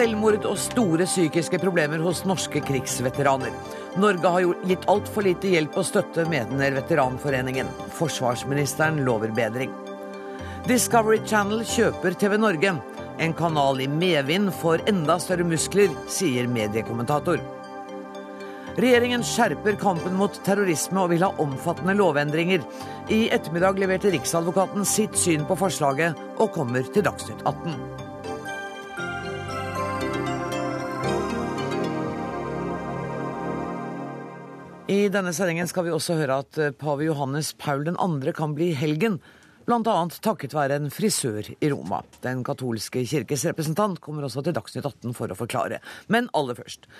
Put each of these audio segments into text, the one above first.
Selvmord og store psykiske problemer hos norske krigsveteraner. Norge har gitt altfor lite hjelp og støtte, mener Veteranforeningen. Forsvarsministeren lover bedring. Discovery Channel kjøper TV Norge. En kanal i medvind får enda større muskler, sier mediekommentator. Regjeringen skjerper kampen mot terrorisme og vil ha omfattende lovendringer. I ettermiddag leverte Riksadvokaten sitt syn på forslaget, og kommer til Dagsnytt 18. I denne sendingen skal vi også høre at eh, pave Johannes Paul 2. kan bli helgen. Bl.a. takket være en frisør i Roma. Den katolske kirkes representant kommer også til Dagsnytt 18 for å forklare. Men aller først.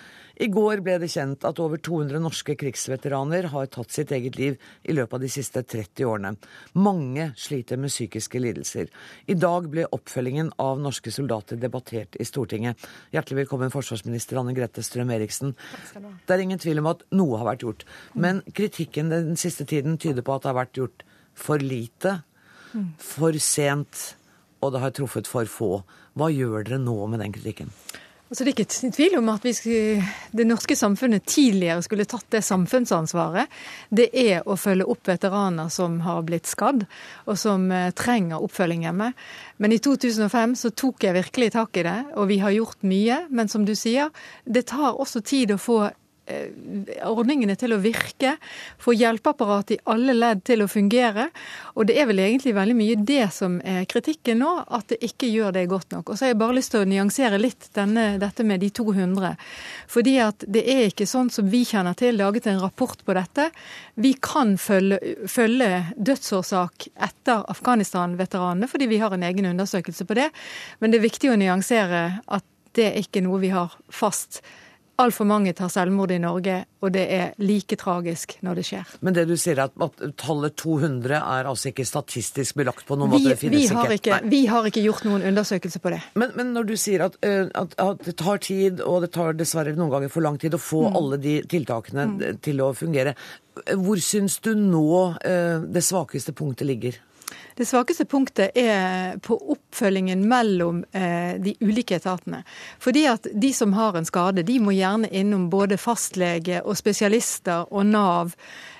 I går ble det kjent at over 200 norske krigsveteraner har tatt sitt eget liv i løpet av de siste 30 årene. Mange sliter med psykiske lidelser. I dag ble oppfølgingen av norske soldater debattert i Stortinget. Hjertelig velkommen, forsvarsminister Anne Grete Strøm-Eriksen. Det er ingen tvil om at noe har vært gjort. Men kritikken den siste tiden tyder på at det har vært gjort for lite, for sent, og det har truffet for få. Hva gjør dere nå med den kritikken? Altså, det er ikke tvil om at skulle, det norske samfunnet tidligere skulle tatt det samfunnsansvaret. Det er å følge opp veteraner som har blitt skadd, og som eh, trenger oppfølging hjemme. Men i 2005 så tok jeg virkelig tak i det, og vi har gjort mye. Men som du sier, det tar også tid å få ordningene til å virke, få hjelpeapparatet i alle ledd til å fungere. Og det er vel egentlig veldig mye det som er kritikken nå, at det ikke gjør det godt nok. Og så har jeg bare lyst til å nyansere litt denne, dette med de 200. Fordi at det er ikke sånn som vi kjenner til, laget en rapport på dette. Vi kan følge, følge dødsårsak etter Afghanistan-veteranene, fordi vi har en egen undersøkelse på det. Men det er viktig å nyansere at det er ikke noe vi har fast Altfor mange tar selvmord i Norge, og det er like tragisk når det skjer. Men det du sier at, at tallet 200 er altså ikke statistisk belagt på noen vi, måte? Det finnes vi har ikke, vi har ikke gjort noen undersøkelse på det. Men, men når du sier at, eh, at, at, det tar tid, og det tar dessverre noen ganger for lang tid å få mm. alle de tiltakene mm. til å fungere, hvor syns du nå eh, det svakeste punktet ligger? Det svakeste punktet er på oppfølgingen mellom eh, de ulike etatene. Fordi at de som har en skade, de må gjerne innom både fastlege og spesialister og Nav.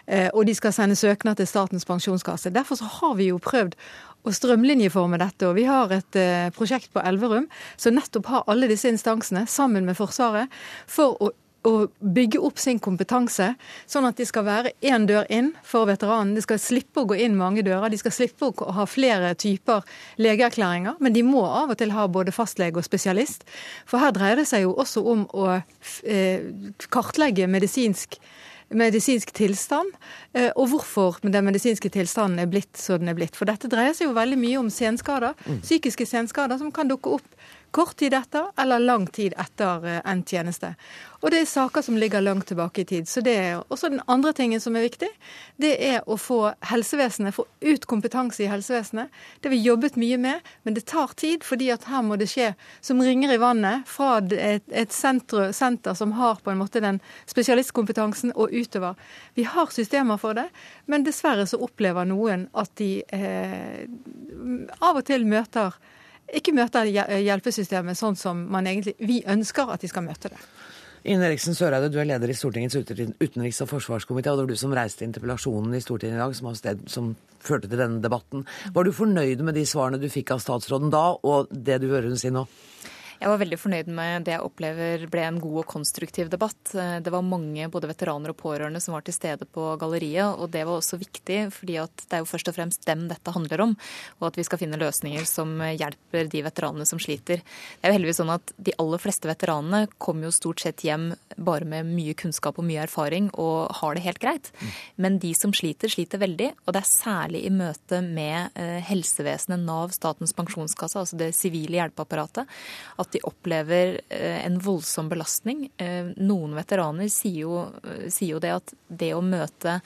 Eh, og de skal sende søknad til Statens pensjonskasse. Derfor så har vi jo prøvd å strømlinjeforme dette. Og vi har et eh, prosjekt på Elverum som nettopp har alle disse instansene sammen med Forsvaret for å å bygge opp sin kompetanse, sånn at de skal være én dør inn for veteranen. De skal slippe å gå inn mange dører, de skal slippe å ha flere typer legeerklæringer. Men de må av og til ha både fastlege og spesialist. For her dreier det seg jo også om å eh, kartlegge medisinsk medisinsk tilstand, eh, og hvorfor den medisinske tilstanden er blitt så den er blitt. For dette dreier seg jo veldig mye om senskader, mm. psykiske senskader som kan dukke opp kort tid etter eller lang tid etter eh, endt tjeneste. Og det er saker som ligger langt tilbake i tid. Så det er også den andre tingen som er viktig, det er å få helsevesenet, få ut kompetanse i helsevesenet. Det har vi jobbet mye med, men det tar tid, fordi at her må det skje som ringer i vannet fra et, et senter, senter som har på en måte den spesialistkompetansen, og utover. Vi har systemer for det, men dessverre så opplever noen at de eh, av og til møter ikke møter hjelpesystemet sånn som egentlig, vi ønsker at de skal møte det. Ine Eriksen Søreide, du er leder i Stortingets utenriks- og forsvarskomité, og det var du som reiste interpellasjonen i Stortinget i dag som, sted, som, førte til denne debatten. Var du fornøyd med de svarene du fikk av statsråden da, og det du hører hun si nå? Jeg var veldig fornøyd med det jeg opplever ble en god og konstruktiv debatt. Det var mange både veteraner og pårørende som var til stede på galleriet, og det var også viktig, fordi det er jo først og fremst dem dette handler om, og at vi skal finne løsninger som hjelper de veteranene som sliter. Det er jo heldigvis sånn at de aller fleste veteranene kommer jo stort sett hjem bare med mye kunnskap og mye erfaring og har det helt greit. Men de som sliter, sliter veldig, og det er særlig i møte med eh, helsevesenet, Nav, Statens pensjonskasse, altså det sivile hjelpeapparatet, at de opplever eh, en voldsom belastning. Eh, noen veteraner sier jo, eh, sier jo det at det å møte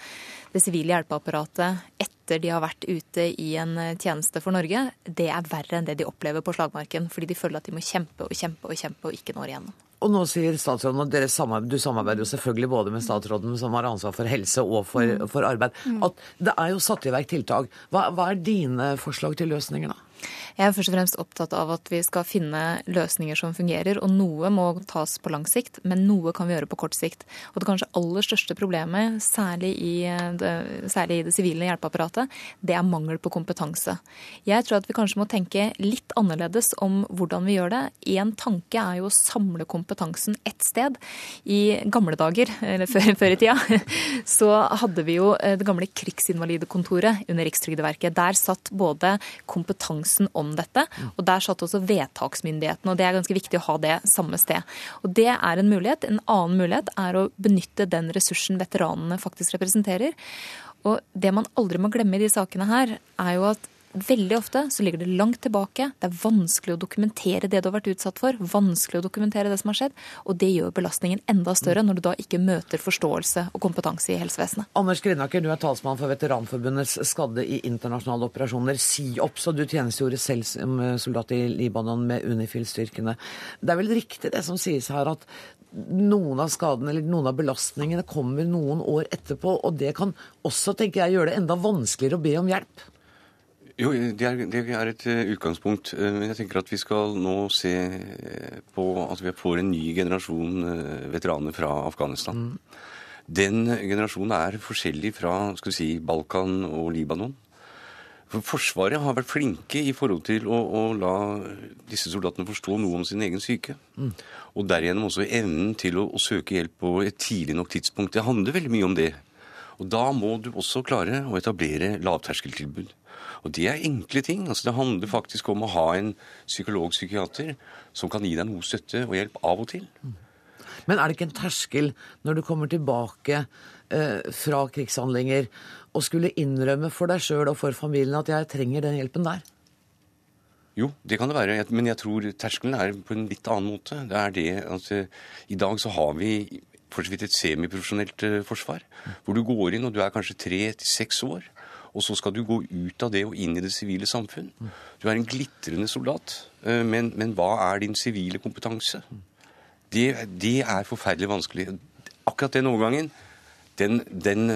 det sivile hjelpeapparatet etter de har vært ute i en tjeneste for Norge, det er verre enn det de opplever på slagmarken. Fordi de føler at de må kjempe og kjempe og kjempe og ikke når igjennom. Og nå sier statsråden at dere samarbeider, du samarbeider jo selvfølgelig både med statsråden som har ansvar for helse og for, mm. for arbeid, at det er jo satt i verk tiltak. Hva, hva er dine forslag til løsninger, da? Jeg er først og fremst opptatt av at vi skal finne løsninger som fungerer. Og noe må tas på lang sikt, men noe kan vi gjøre på kort sikt. Og det kanskje aller største problemet, særlig i det, særlig i det sivile hjelpeapparatet, det er mangel på kompetanse. Jeg tror at vi kanskje må tenke litt annerledes om hvordan vi gjør det. En tanke er jo å samle kompetansen ett sted. I gamle dager, eller før, før i tida, så hadde vi jo det gamle krigsinvalidekontoret under Rikstrygdeverket. Der satt både kompetansen om dette, og der satt også vedtaksmyndigheten. og Det er ganske viktig å ha det samme sted. Og Det er en mulighet. En annen mulighet er å benytte den ressursen veteranene faktisk representerer. Og Det man aldri må glemme i de sakene her, er jo at Veldig ofte så ligger det langt tilbake. Det er vanskelig å dokumentere det du har vært utsatt for. Vanskelig å dokumentere det som har skjedd. Og det gjør belastningen enda større når du da ikke møter forståelse og kompetanse i helsevesenet. Anders Grinaker, du er talsmann for Veteranforbundets skadde i internasjonale operasjoner, SIOPS, og du tjenestegjorde selv som soldat i Libanon med Unifil-styrkene. Det er vel riktig det som sies her, at noen av skadene eller noen av belastningene kommer noen år etterpå, og det kan også, tenker jeg, gjøre det enda vanskeligere å be om hjelp? Jo, det er, det er, et eh, utgangspunkt. Eh, men jeg tenker at vi skal nå se eh, på at vi får en ny generasjon veteraner fra Afghanistan. Mm. Den generasjonen er forskjellig fra skal vi si, Balkan og Libanon. For Forsvaret har vært flinke i forhold til å, å la disse soldatene forstå noe om sin egen syke. Mm. Og derigjennom også evnen til å, å søke hjelp på et tidlig nok tidspunkt. Det handler veldig mye om det. Og da må du også klare å etablere lavterskeltilbud. Og det er enkle ting. altså Det handler faktisk om å ha en psykolog-psykiater som kan gi deg noe støtte og hjelp av og til. Men er det ikke en terskel når du kommer tilbake eh, fra krigshandlinger og skulle innrømme for deg sjøl og for familien at jeg trenger den hjelpen der? Jo, det kan det være. Men jeg tror terskelen er på en litt annen måte. Det er det at uh, i dag så har vi for så vidt et semiprofesjonelt uh, forsvar. Hvor du går inn og du er kanskje tre til seks år. Og så skal du gå ut av det og inn i det sivile samfunn. Du er en glitrende soldat, eh, men, men hva er din sivile kompetanse? Det, det, er forferdelig vanskelig. Akkurat den overgangen den, den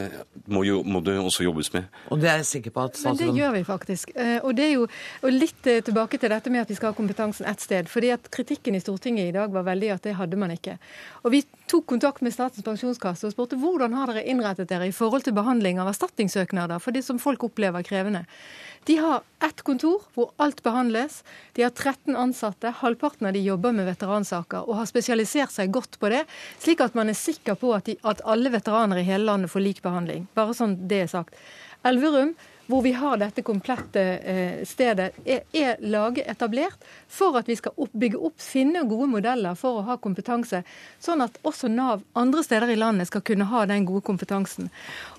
må, jo, må, det også jobbes med. Og det er jeg sikker på at statsråden... Men det gjør vi faktisk. Eh, og det er jo og litt eh, tilbake til dette med at vi skal ha kompetansen ett sted. fordi at kritikken i Stortinget i dag var veldig at det hadde man ikke. Og vi tok kontakt med Statens pensjonskasse og spurte hvordan har dere innrettet dere i forhold til behandling av erstatningssøknader for det som folk opplever krevende. De har ett kontor hvor alt behandles. De har 13 ansatte. Halvparten av de jobber med veteransaker og har spesialisert seg godt på det, slik at man er sikker på at, de, at alle veteraner i hele landet får lik behandling. Bare sånn det er sagt. Elverum hvor vi har dette komplette eh, stedet, er, er laget etablert for at vi skal opp, bygge opp, finne gode modeller for å ha kompetanse, sånn at også Nav andre steder i landet skal kunne ha den gode kompetansen.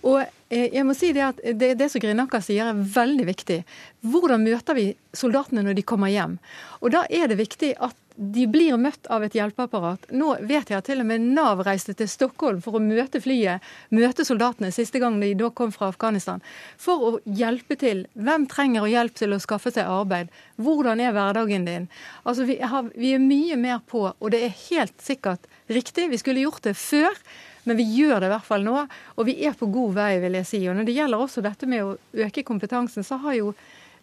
Og jeg må si Det at det, det som Grinaker sier er veldig viktig. Hvordan møter vi soldatene når de kommer hjem? Og Da er det viktig at de blir møtt av et hjelpeapparat. Nå vet jeg at til og med Nav reiste til Stockholm for å møte flyet, møte soldatene siste gang de da kom fra Afghanistan, for å hjelpe til. Hvem trenger hjelp til å skaffe seg arbeid? Hvordan er hverdagen din? Altså, vi, har, vi er mye mer på, og det er helt sikkert riktig. Vi skulle gjort det før. Men vi gjør det i hvert fall nå, og vi er på god vei, vil jeg si. Og Når det gjelder også dette med å øke kompetansen, så har jo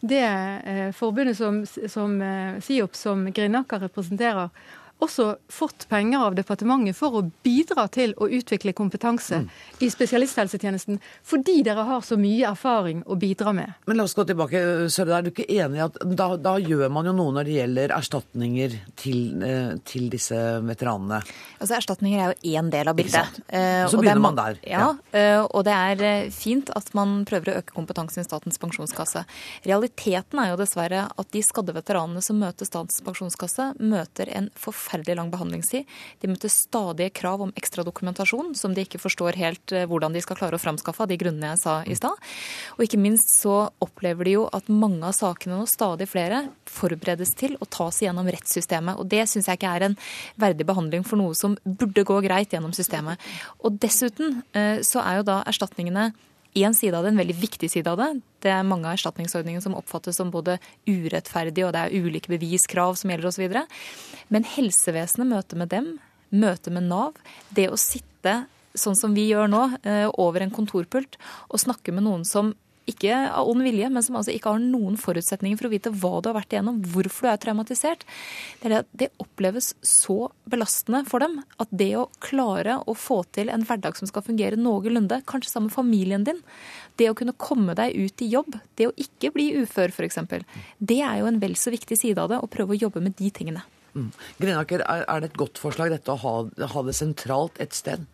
det eh, forbundet som, som eh, SIOP, som Grinaker representerer, også fått penger av departementet for å bidra til å utvikle kompetanse mm. i spesialisthelsetjenesten, fordi dere har så mye erfaring å bidra med. Men la oss gå tilbake. Sørre, er du ikke enig i at da, da, gjør man jo noe når det gjelder erstatninger til, eh, til disse veteranene? Altså Erstatninger er jo én del av bildet. Eh, så begynner man der. Ja, ja, eh, og det er fint at man prøver å øke kompetansen i Statens pensjonskasse. Realiteten er jo dessverre at de skadde veteranene som møter Statens pensjonskasse, møter en forferdelig forferdelig lang behandlingstid. De møter stadige krav om ekstra dokumentasjon, som de ikke forstår helt eh, hvordan de skal klare å framskaffe av de grunnene jeg sa i stad. Og ikke minst så opplever de jo at mange av sakene nå, stadig flere, forberedes til å tas gjennom rettssystemet. Og det syns jeg ikke er en verdig behandling for noe som burde gå greit gjennom systemet. Og dessuten eh, så er jo da erstatningene én side av det, en veldig viktig side av det. Det er mange av erstatningsordningene som oppfattes som både urettferdige, og det er ulike beviskrav som gjelder osv. Men helsevesenet, møtet med dem, møtet med Nav, det å sitte sånn som vi gjør nå, eh, over en kontorpult og snakke med noen som ikke av ond vilje, men som altså ikke har noen forutsetninger for å vite hva du har vært igjennom, hvorfor du er traumatisert, det er at det oppleves så belastende for dem at det å klare å få til en hverdag som skal fungere noenlunde, kanskje sammen med familien din, det å kunne komme deg ut i jobb, det å ikke bli ufør f.eks., det er jo en vel så viktig side av det, å prøve å jobbe med de tingene. Mm. Grenaker, er, er det et godt forslag dette å ha, ha det sentralt et sted?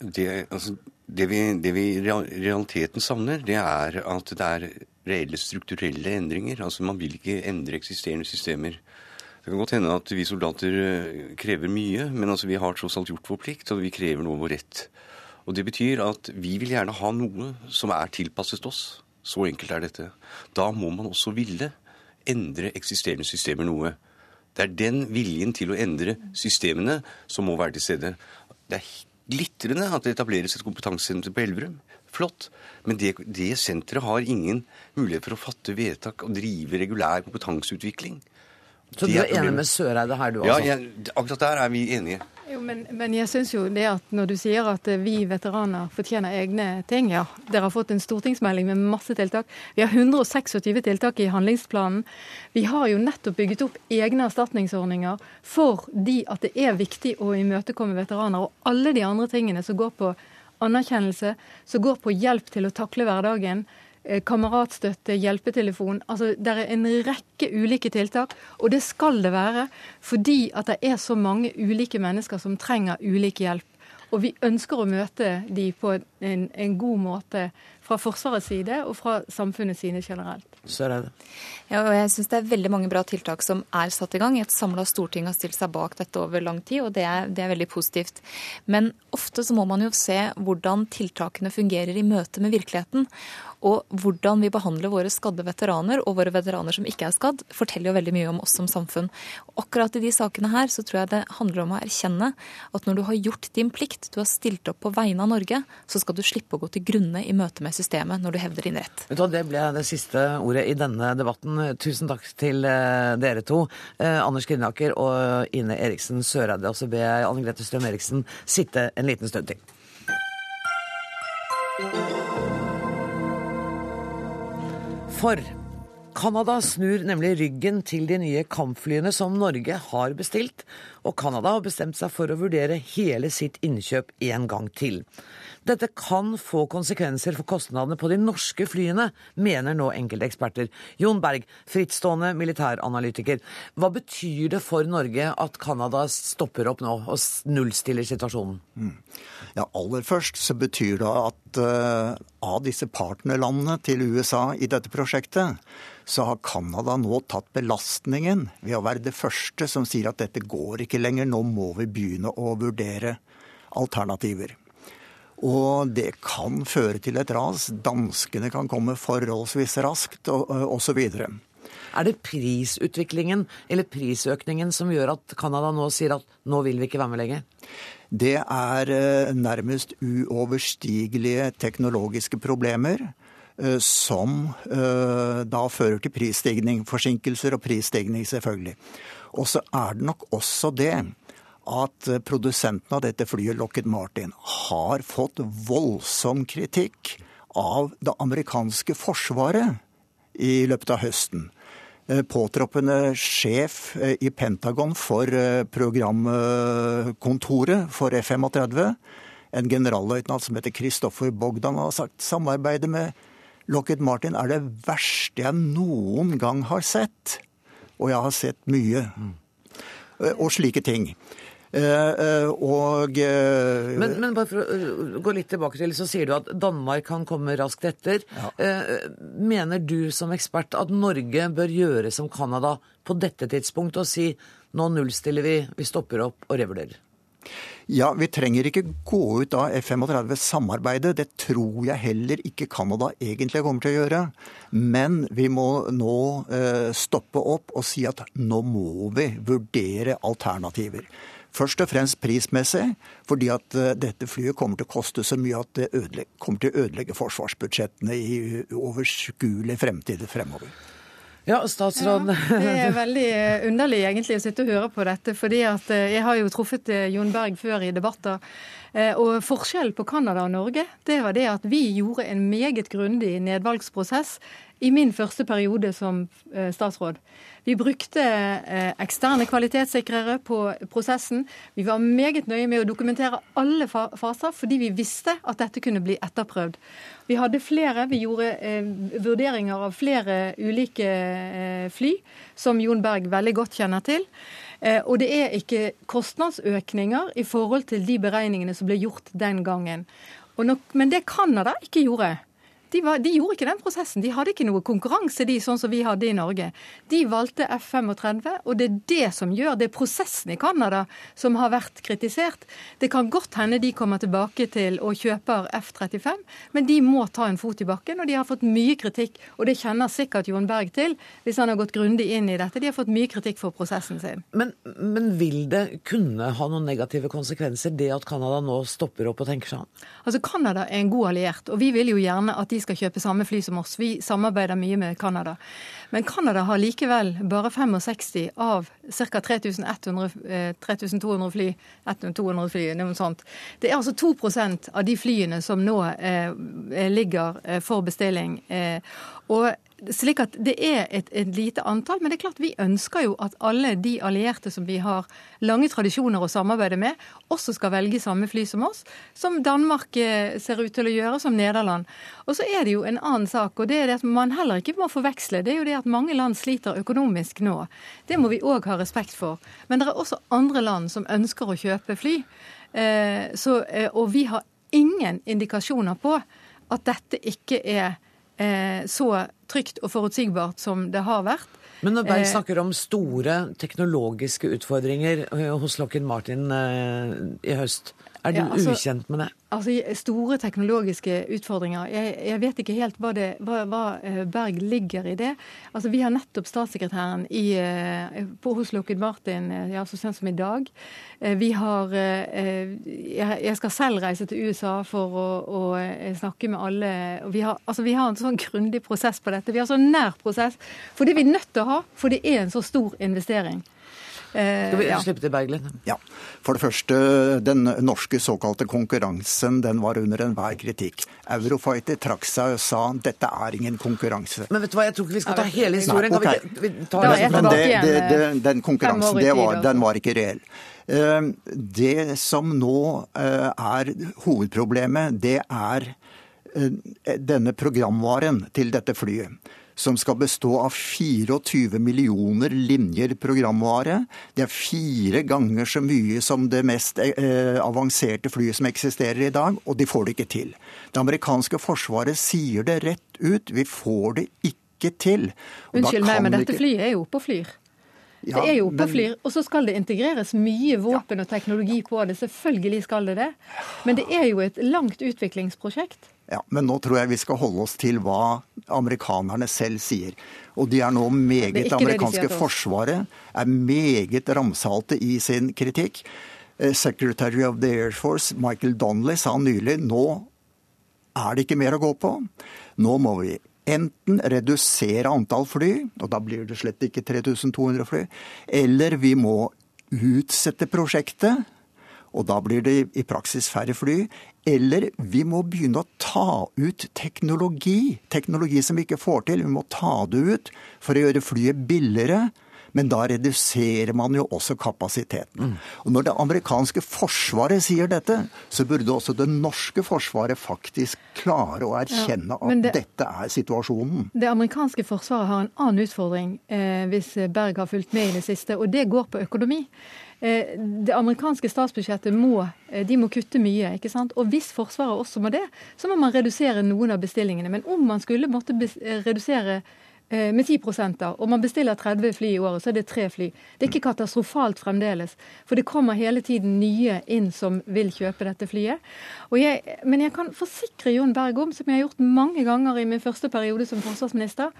Det, altså, det, vi, det vi realiteten savner, det er at det er reelle strukturelle endringer. Altså Man vil ikke endre eksisterende systemer. Det kan godt hende at vi soldater eh, krever mye, men altså vi har tross alt gjort vår plikt, og vi krever nå vår rett. Og Det betyr at vi vil gjerne ha noe som er tilpasset oss. Så enkelt er dette. Da må man også ville endre eksisterende systemer noe. Det er den viljen til å endre systemene som må være til stede. Det er glitrende at det etableres et kompetansesenter på Elverum. Flott. Men det, det senteret har ingen mulighet for å fatte vedtak og drive regulær kompetanseutvikling. Så du er, er enig med Søreide her, du altså? Ja, jeg, akkurat der er vi enige. Jo, men, men, jeg syns jo det at når du sier at eh, vi veteraner fortjener egne ting, ja. Dere har fått en stortingsmelding med masse tiltak. Vi har 126 tiltak i handlingsplanen. Vi har jo nettopp bygget opp egne erstatningsordninger fordi at det er viktig å imøtekomme veteraner. Og alle de andre tingene som går på anerkjennelse, som går på hjelp til å takle hverdagen, kameratstøtte, hjelpetelefon. Altså, Det er en rekke ulike tiltak, og det skal det være. Fordi at det er så mange ulike mennesker som trenger ulik hjelp. Og vi ønsker å møte de på en, en god måte fra Forsvarets side og fra samfunnet sine generelt. Så er det. Ja, og jeg synes Det er veldig mange bra tiltak som er satt i gang. Et samla storting har stilt seg bak dette over lang tid, og det er, det er, veldig positivt. Men ofte så må man jo se hvordan tiltakene fungerer i møte med virkeligheten. Og hvordan vi behandler våre skadde veteraner og våre veteraner som ikke er skadd, forteller jo veldig mye om oss som samfunn. Akkurat i de sakene her så tror jeg det handler om å erkjenne at når du har gjort din plikt, du har stilt opp på vegne av Norge, så skal du slippe å gå til grunne i møte med systemet når du hevder din rett. Det ble det siste ordet i denne debatten. Tusen takk til eh, dere to. Eh, Anders Grinaker og Ine Eriksen Søreide. Og så ber jeg Anne Grete Strøm Eriksen sitte en liten stund til. For Canada snur nemlig ryggen til de nye kampflyene som Norge har bestilt, og Canada har bestemt seg for å vurdere hele sitt innkjøp en gang til. Dette kan få konsekvenser for kostnadene på de norske flyene, mener nå enkelte eksperter. Jon Berg, frittstående militæranalytiker. Hva betyr det for Norge at Canada stopper opp nå og nullstiller situasjonen? Mm. Ja, Aller først så betyr det at uh, av disse partnerlandene til USA i dette prosjektet, så har Canada nå tatt belastningen ved å være det første som sier at dette går ikke lenger, nå må vi begynne å vurdere alternativer. Og det kan føre til et ras. Danskene kan komme forholdsvis raskt, osv. Er det prisutviklingen eller prisøkningen som gjør at Canada nå sier at nå vil vi ikke være med lenger? Det er nærmest uoverstigelige teknologiske problemer som eh, da fører til prisstigning. Forsinkelser og prisstigning, selvfølgelig. Og så er det nok også det at produsenten av dette flyet, Lockheed Martin, har fått voldsom kritikk av det amerikanske forsvaret i løpet av høsten. Eh, påtroppende sjef eh, i Pentagon for eh, programkontoret for F-35, en generalløytnant som heter Kristoffer Bogdan, har sagt samarbeidet med Lockheed Martin er det verste jeg noen gang har sett. Og jeg har sett mye. Mm. Og slike ting. Eh, eh, og eh, men, men, bare for å gå litt tilbake til, så sier du at Danmark kan komme raskt etter. Ja. Mener du som ekspert at Norge bør gjøre som Canada på dette tidspunktet og si nå nullstiller vi, vi stopper opp og revurderer? Ja, vi trenger ikke gå ut av F-35-samarbeidet. Det tror jeg heller ikke Canada egentlig kommer til å gjøre. Men vi må nå stoppe opp og si at nå må vi vurdere alternativer. Først og fremst prismessig, fordi at eh, dette flyet kommer til å koste så mye at det kommer til å ødelegge forsvarsbudsjettene i overskuelig fremtid fremover. Ja, statsråd. Ja, det er veldig underlig egentlig å sitte og høre på dette. fordi at jeg har jo truffet Jon Berg før i debatter. Og Forskjellen på Canada og Norge det var det at vi gjorde en meget grundig nedvalgsprosess i min første periode som statsråd. Vi brukte eh, eksterne kvalitetssikrere på prosessen. Vi var meget nøye med å dokumentere alle faser, fordi vi visste at dette kunne bli etterprøvd. Vi hadde flere, vi gjorde eh, vurderinger av flere ulike eh, fly, som Jon Berg veldig godt kjenner til. Eh, og det er ikke kostnadsøkninger i forhold til de beregningene som ble gjort den gangen. Men det Canada ikke gjorde, de, var, de, gjorde ikke den prosessen. De hadde ikke noe konkurranse, de, sånn som vi hadde i Norge. De valgte F-35, og det er det som gjør Det er prosessen i Canada som har vært kritisert. Det kan godt hende de kommer tilbake til og kjøper F-35, men de må ta en fot i bakken, og de har fått mye kritikk. Og det kjenner sikkert Jon Berg til, hvis han har gått grundig inn i dette. De har fått mye kritikk for prosessen sin. Men, men vil det kunne ha noen negative konsekvenser, det at Canada nå stopper opp og tenker seg om? Altså, Canada er en god alliert, og vi vil jo gjerne at de de skal kjøpe samme fly som oss. Vi samarbeider mye med Canada. Men Canada har likevel bare 65 av ca. 3200 fly. 1200 fly, noe sånt. Det er altså 2% av de flyene som nå eh, ligger eh, for bestilling. Eh, og slik at Det er et, et, lite antall, men det er klart vi ønsker jo at alle de allierte som vi har lange tradisjoner å samarbeide med, også skal velge samme fly som oss, som Danmark eh, ser ut til å gjøre, som Nederland. Og så er det jo en annen sak, og det er det at man heller ikke må forveksle. Det er jo det at mange land sliter økonomisk nå. Det må vi òg ha respekt for. Men det er også andre land som ønsker å kjøpe fly. Eh, så, eh, og vi har ingen indikasjoner på at dette ikke er Eh, så trygt og forutsigbart som det har vært. Men når Berg eh, snakker om store teknologiske utfordringer eh, hos Lockheed Martin i høst, er du ja, altså, ukjent med det? Altså, Store teknologiske utfordringer. Jeg, jeg vet ikke helt hva, det, hva, hva, eh, Berg ligger i det. Altså, Vi har nettopp statssekretæren i, eh, på, hos Lockheed Martin eh, ja, så sent som i dag. Vi har Jeg skal selv reise til USA for å, å snakke med alle. Vi har, altså, vi har en sånn grundig prosess på dette. Vi har sånn nær prosess. For det er vi nødt til å ha, for det er en så stor investering. Eh, Skal vi ja. slippe til Berglind? Ja. For det første, den norske såkalte konkurransen den var under enhver kritikk. Eurofighter trakk seg og sa dette er ingen konkurranse. Men vet du hva, jeg tror ikke vi skal ta hele historien. Nei, okay. vi, vi tar det, men det, det, det, den konkurransen, var, den var ikke reell. Eh, det som nå eh, er hovedproblemet, det er denne programvaren til dette flyet som skal bestå av 24 millioner linjer programvare. Det er fire ganger så mye som det mest eh, avanserte flyet som eksisterer i dag, og de får det ikke til. Det amerikanske forsvaret sier det rett ut. Vi får det ikke til. Og Unnskyld meg, men dette ikke... flyet er jo oppe og flyr. Ja, det er jo oppe og flyr. Og så skal det integreres mye våpen og teknologi på det. Selvfølgelig skal det det. Men det er jo et langt utviklingsprosjekt. Ja, Men nå tror jeg vi skal holde oss til hva amerikanerne selv sier. Og de er nå meget Det, amerikanske de forsvaret er meget ramsalte i sin kritikk. Eh, Secretary of the Air Force Michael Donnelly sa nylig nå er det ikke mer å gå på. Nå må vi enten redusere antall fly, og da blir det slett ikke 3200 fly, eller vi må utsette prosjektet og da blir det i praksis færre fly. Eller vi må begynne å ta ut teknologi. Teknologi som vi ikke får til. Vi må ta det ut for å gjøre flyet billigere. Men da reduserer man jo også kapasiteten. Og Når det amerikanske forsvaret sier dette, så burde også det norske forsvaret faktisk klare å erkjenne ja, at dette er situasjonen. Det amerikanske forsvaret har en annen utfordring, eh, hvis Berg har fulgt med i det siste, og det går på økonomi. Eh, det amerikanske statsbudsjettet må, eh, de må kutte mye. ikke sant? Og hvis Forsvaret også må det, så må man redusere noen av bestillingene. Men om man skulle måtte eh, redusere med 10 da, og man bestiller 30 fly i året, så er det tre fly. Det er ikke katastrofalt fremdeles. For det kommer hele tiden nye inn som vil kjøpe dette flyet. Jeg, men jeg kan forsikre Jon Berg om, som jeg har gjort mange ganger i min første periode som forsvarsminister,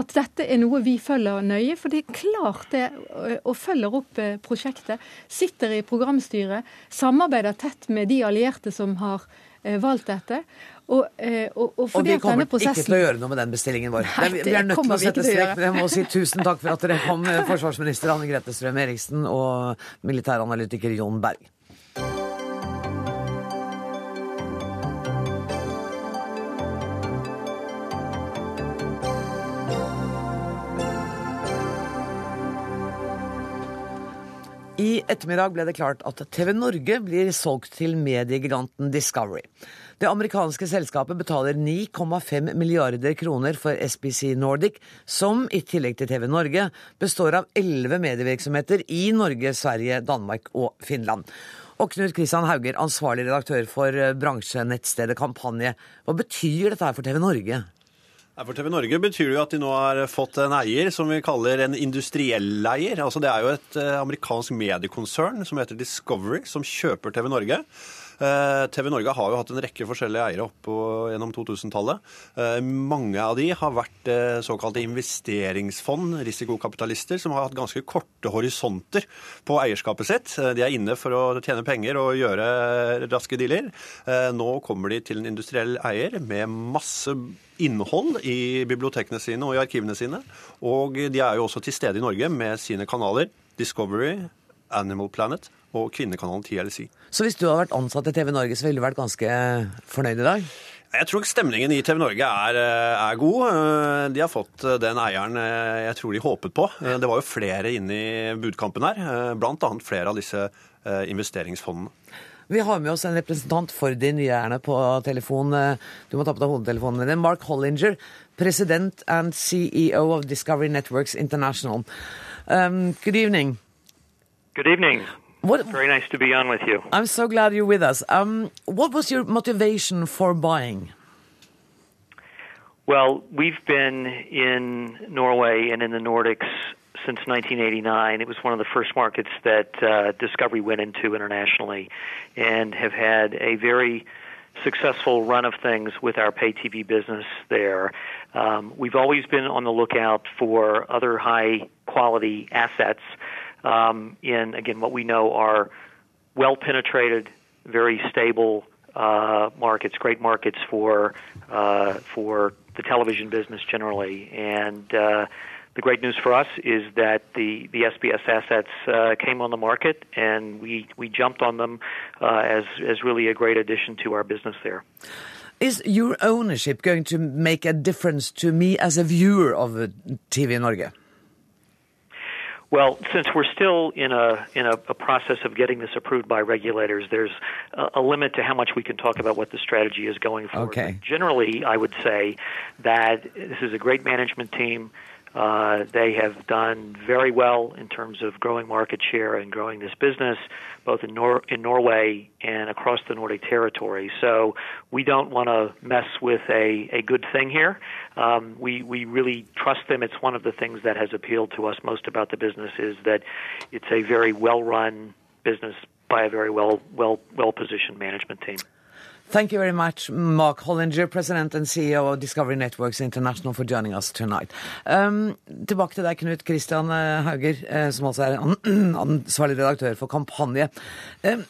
at dette er noe vi følger nøye. For det er klart det, og følger opp eh, prosjektet. Sitter i programstyret, samarbeider tett med de allierte som har valgt dette. Og, og, og, og vi kommer prosessen... ikke til å gjøre noe med den bestillingen vår. Nei, vi er nødt til å sette strek. men Jeg må si tusen takk for at dere kom, forsvarsminister Anne Grete Strøm Eriksen og militæranalytiker Jon Berg. I ettermiddag ble det klart at TV Norge blir solgt til mediegiganten Discovery. Det amerikanske selskapet betaler 9,5 milliarder kroner for SBC Nordic, som i tillegg til TV Norge består av elleve medievirksomheter i Norge, Sverige, Danmark og Finland. Og Knut Kristian Hauger, ansvarlig redaktør for bransjenettstedet Kampanje. Hva betyr dette her for TV Norge? For TV Norge betyr det jo at de nå har fått en eier som vi kaller en industriell eier. Altså Det er jo et eh, amerikansk mediekonsern som heter Discovery, som kjøper TV Norge. Eh, TV Norge har jo hatt en rekke forskjellige eiere opp gjennom 2000-tallet. Eh, mange av de har vært eh, såkalte investeringsfond, risikokapitalister, som har hatt ganske korte horisonter på eierskapet sitt. De er inne for å tjene penger og gjøre raske dealer. Nå kommer de til en industriell eier med masse innhold i bibliotekene sine og i arkivene sine. Og de er jo også til stede i Norge med sine kanaler. Discovery, Animal Planet og kvinnekanalen TLC. Så hvis du hadde vært ansatt i TV Norge, så ville du vært ganske fornøyd i dag? Jeg tror stemningen i TV Norge er, eh, er, god. Eh, de har fått eh, den eieren jeg tror de håpet på. Det var jo flere inne i budkampen her, bl.a. flere av disse investeringsfondene. Vi har med oss en representant for de nye eierne på telefon. Du må ta på deg hodetelefonen din. Mark Hollinger, president and CEO of Discovery Networks International. Um, good evening. Good evening. What, Very nice to be on with you. I'm so glad you're with us. Um, what was your motivation for buying? Well, we've been in Norway and in the Nordics since 1989. It was one of the first markets that uh, Discovery went into internationally and have had a very successful run of things with our pay TV business there. Um, we've always been on the lookout for other high quality assets um, in, again, what we know are well penetrated, very stable uh, markets, great markets for uh, for the television business generally. And uh, the great news for us is that the the SBS assets uh, came on the market, and we we jumped on them uh, as as really a great addition to our business there. Is your ownership going to make a difference to me as a viewer of TV Norge? Well, since we're still in a in a, a process of getting this approved by regulators, there's a, a, limit to how much we can talk about what the strategy is going forward. Okay. Generally, I would say that this is a great management team. Uh, they have done very well in terms of growing market share and growing this business, both in, Nor- in Norway and across the Nordic territory. So we don't want to mess with a, a good thing here. Um, we we really trust them. It's one of the things that has appealed to us most about the business is that it's a very well run business by a very well well well positioned management team. Thank you very much, Mark Hollinger, President and CEO of Discovery Networks International, for joining us tonight. Um, tilbake til deg, Knut Christian eh, Hauger, eh, som altså er ansvarlig redaktør for Kampanje. Um,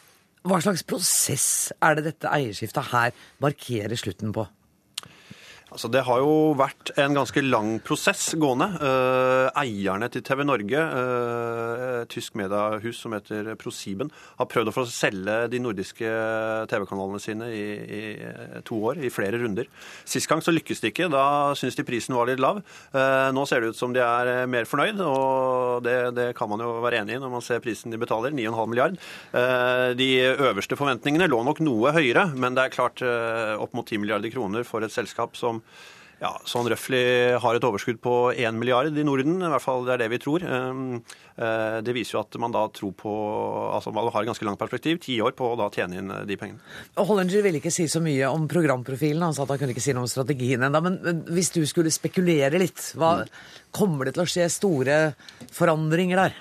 hva slags prosess er det dette eierskiftet her markerer slutten på? Altså, det har jo vært en ganske lang prosess gående. Uh, eierne til TV Norge, uh, tysk mediehus som heter ProSieben, har prøvd å få selge de nordiske TV-kanalene sine i, i, to år, i flere runder. Sist gang så lykkes de ikke. Da syns de prisen var litt lav. Nå ser det ut som de er mer fornøyd, og det, det, kan man jo være enig i når man ser prisen de betaler, 9,5 milliard. De øverste forventningene lå nok noe høyere, men det er klart opp mot 10 milliarder kroner for et selskap som ja, sånn røftlig har et overskudd på 1 milliard i Norden. I hvert fall det er det vi tror. Ehm, eh, det viser jo at man da tror på altså Man har et ganske langt perspektiv, ti år på å da tjene inn eh, de pengene. Hollinger ville ikke si så mye om programprofilen. Han sa at han kunne ikke si noe om strategien ennå. Men hvis du skulle spekulere litt, hva, mm. kommer det til å skje store forandringer der?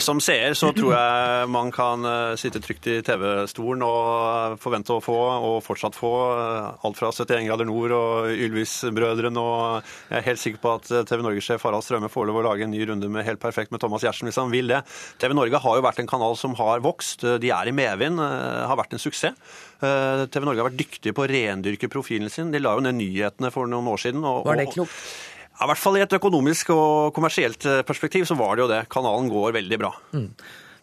Som seer så tror jeg man kan eh, sitte trygt i TV-stolen og forvente å få, og fortsatt få, eh, alt fra 71 grader nord og Ylvis-brødrene. Og jeg er helt sikker på at TV Norge-sjef Harald Strømme får lov å lage en ny runde med Helt perfekt med Thomas Giertsen hvis han vil det. TV Norge har jo vært en kanal som har vokst. De er i medvind, har vært en suksess. TV Norge har vært dyktige på å rendyrke profilen sin. De la jo ned nyhetene for noen år siden. Og, Var det klokt? Ja, I hvert fall i et økonomisk og kommersielt perspektiv så var det jo det. Kanalen går veldig bra. Mm.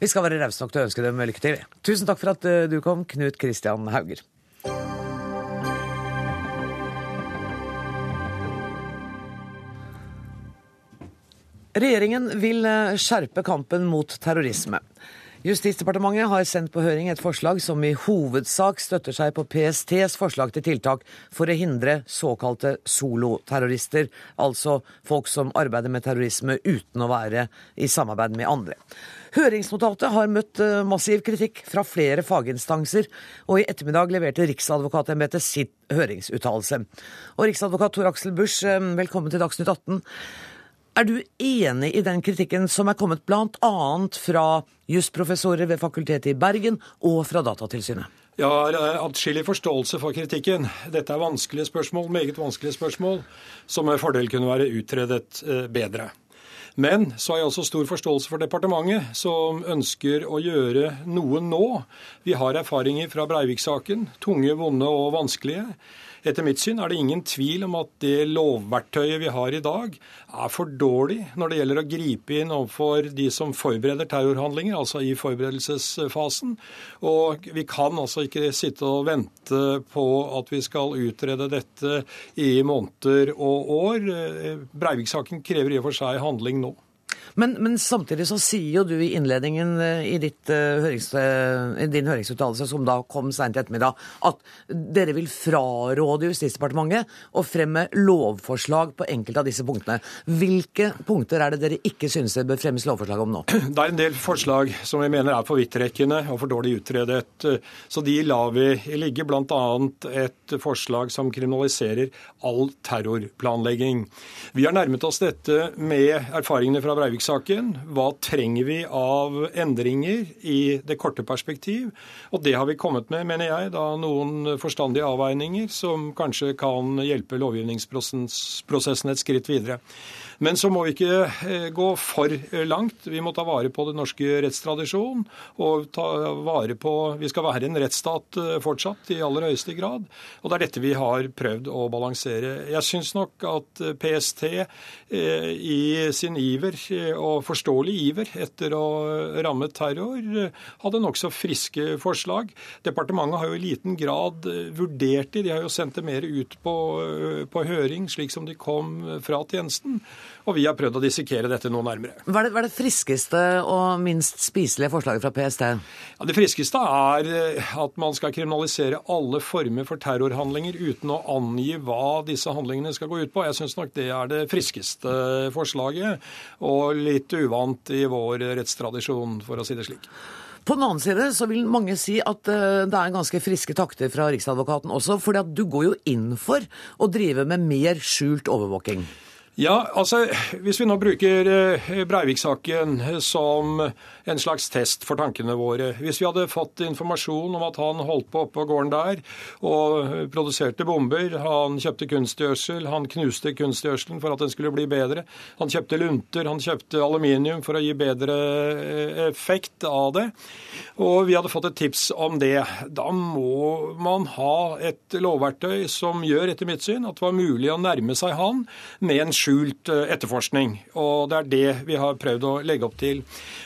Vi skal være rause nok til å ønske dem lykke til. Tusen takk for at du kom, Knut Kristian Hauger. Regjeringen vil skjerpe kampen mot terrorisme. Justisdepartementet har sendt på høring et forslag som i hovedsak støtter seg på PSTs forslag til tiltak for å hindre såkalte soloterrorister, altså folk som arbeider med terrorisme uten å være i samarbeid med andre. Høringsnotatet har møtt massiv kritikk fra flere faginstanser, og i ettermiddag leverte Riksadvokatembetet sitt høringsuttalelse. Og Riksadvokat Tor Aksel Busch, velkommen til Dagsnytt 18. Er du enig i den kritikken som er kommet bl.a. fra jusprofessorer ved Fakultetet i Bergen og fra Datatilsynet? Jeg har atskillig forståelse for kritikken. Dette er vanskelige spørsmål, meget vanskelige spørsmål, som med fordel kunne være utredet bedre. Men så har jeg også stor forståelse for departementet, som ønsker å gjøre noe nå. Vi har erfaringer fra Breivik-saken, tunge, vonde og vanskelige. Etter mitt syn er det ingen tvil om at det lovverktøyet vi har i dag, er for dårlig når det gjelder å gripe inn overfor de som forbereder terrorhandlinger, altså i forberedelsesfasen. Og vi kan altså ikke sitte og vente på at vi skal utrede dette i måneder og år. Breivik-saken krever i og for seg handling nå. Men, men, samtidig så sier jo du i innledningen i, ditt, hørings, i din høringsuttalelse, som da kom seint i ettermiddag, at dere vil fraråde Justisdepartementet å fremme lovforslag på enkelte av disse punktene. Hvilke punkter er det dere ikke synes det bør fremmes lovforslag om nå? Det er en del forslag som vi mener er for vidtrekkende og for dårlig utredet. Så de lar vi ligge, bl.a. et forslag som kriminaliserer all terrorplanlegging. Vi har nærmet oss dette med erfaringene fra Breivik-saken. Hva trenger vi av endringer i det korte perspektiv? Og det har vi kommet med, mener jeg, da noen forstandige avveininger som kanskje kan hjelpe lovgivningsprosessen et skritt videre. Men så må vi ikke gå for langt. Vi må ta vare på den norske rettstradisjonen. Og ta vare på Vi skal være en rettsstat fortsatt, i aller høyeste grad. Og det er dette vi har prøvd å balansere. Jeg syns nok at PST i sin iver, og forståelig iver, etter å ramme terror, hadde nokså friske forslag. Departementet har jo i liten grad vurdert de. De har jo sendt det mer ut på, på høring, slik som de kom fra tjenesten. Og vi har prøvd å dissekere dette noe nærmere. Hva er, det, hva er det friskeste og minst spiselige forslaget fra PST? Ja, det friskeste er at man skal kriminalisere alle former for terrorhandlinger uten å angi hva disse handlingene skal gå ut på. Jeg syns nok det er det friskeste forslaget, og litt uvant i vår rettstradisjon, for å si det slik. På den annen side så vil mange si at det er ganske friske takter fra Riksadvokaten også, fordi at du går jo inn for å drive med mer skjult overvåking. Ja, altså Hvis vi nå bruker Breivik-saken som en slags test for tankene våre. Hvis vi hadde fått informasjon om at han holdt på oppe på gården der og produserte bomber, han kjøpte kunstgjødsel, han knuste kunstgjødselen for at den skulle bli bedre, han kjøpte lunter, han kjøpte aluminium for å gi bedre effekt av det, og vi hadde fått et tips om det, da må man ha et lovverktøy som gjør, etter mitt syn, at det var mulig å nærme seg han med en skjult etterforskning. Og det er det vi har prøvd å legge opp til.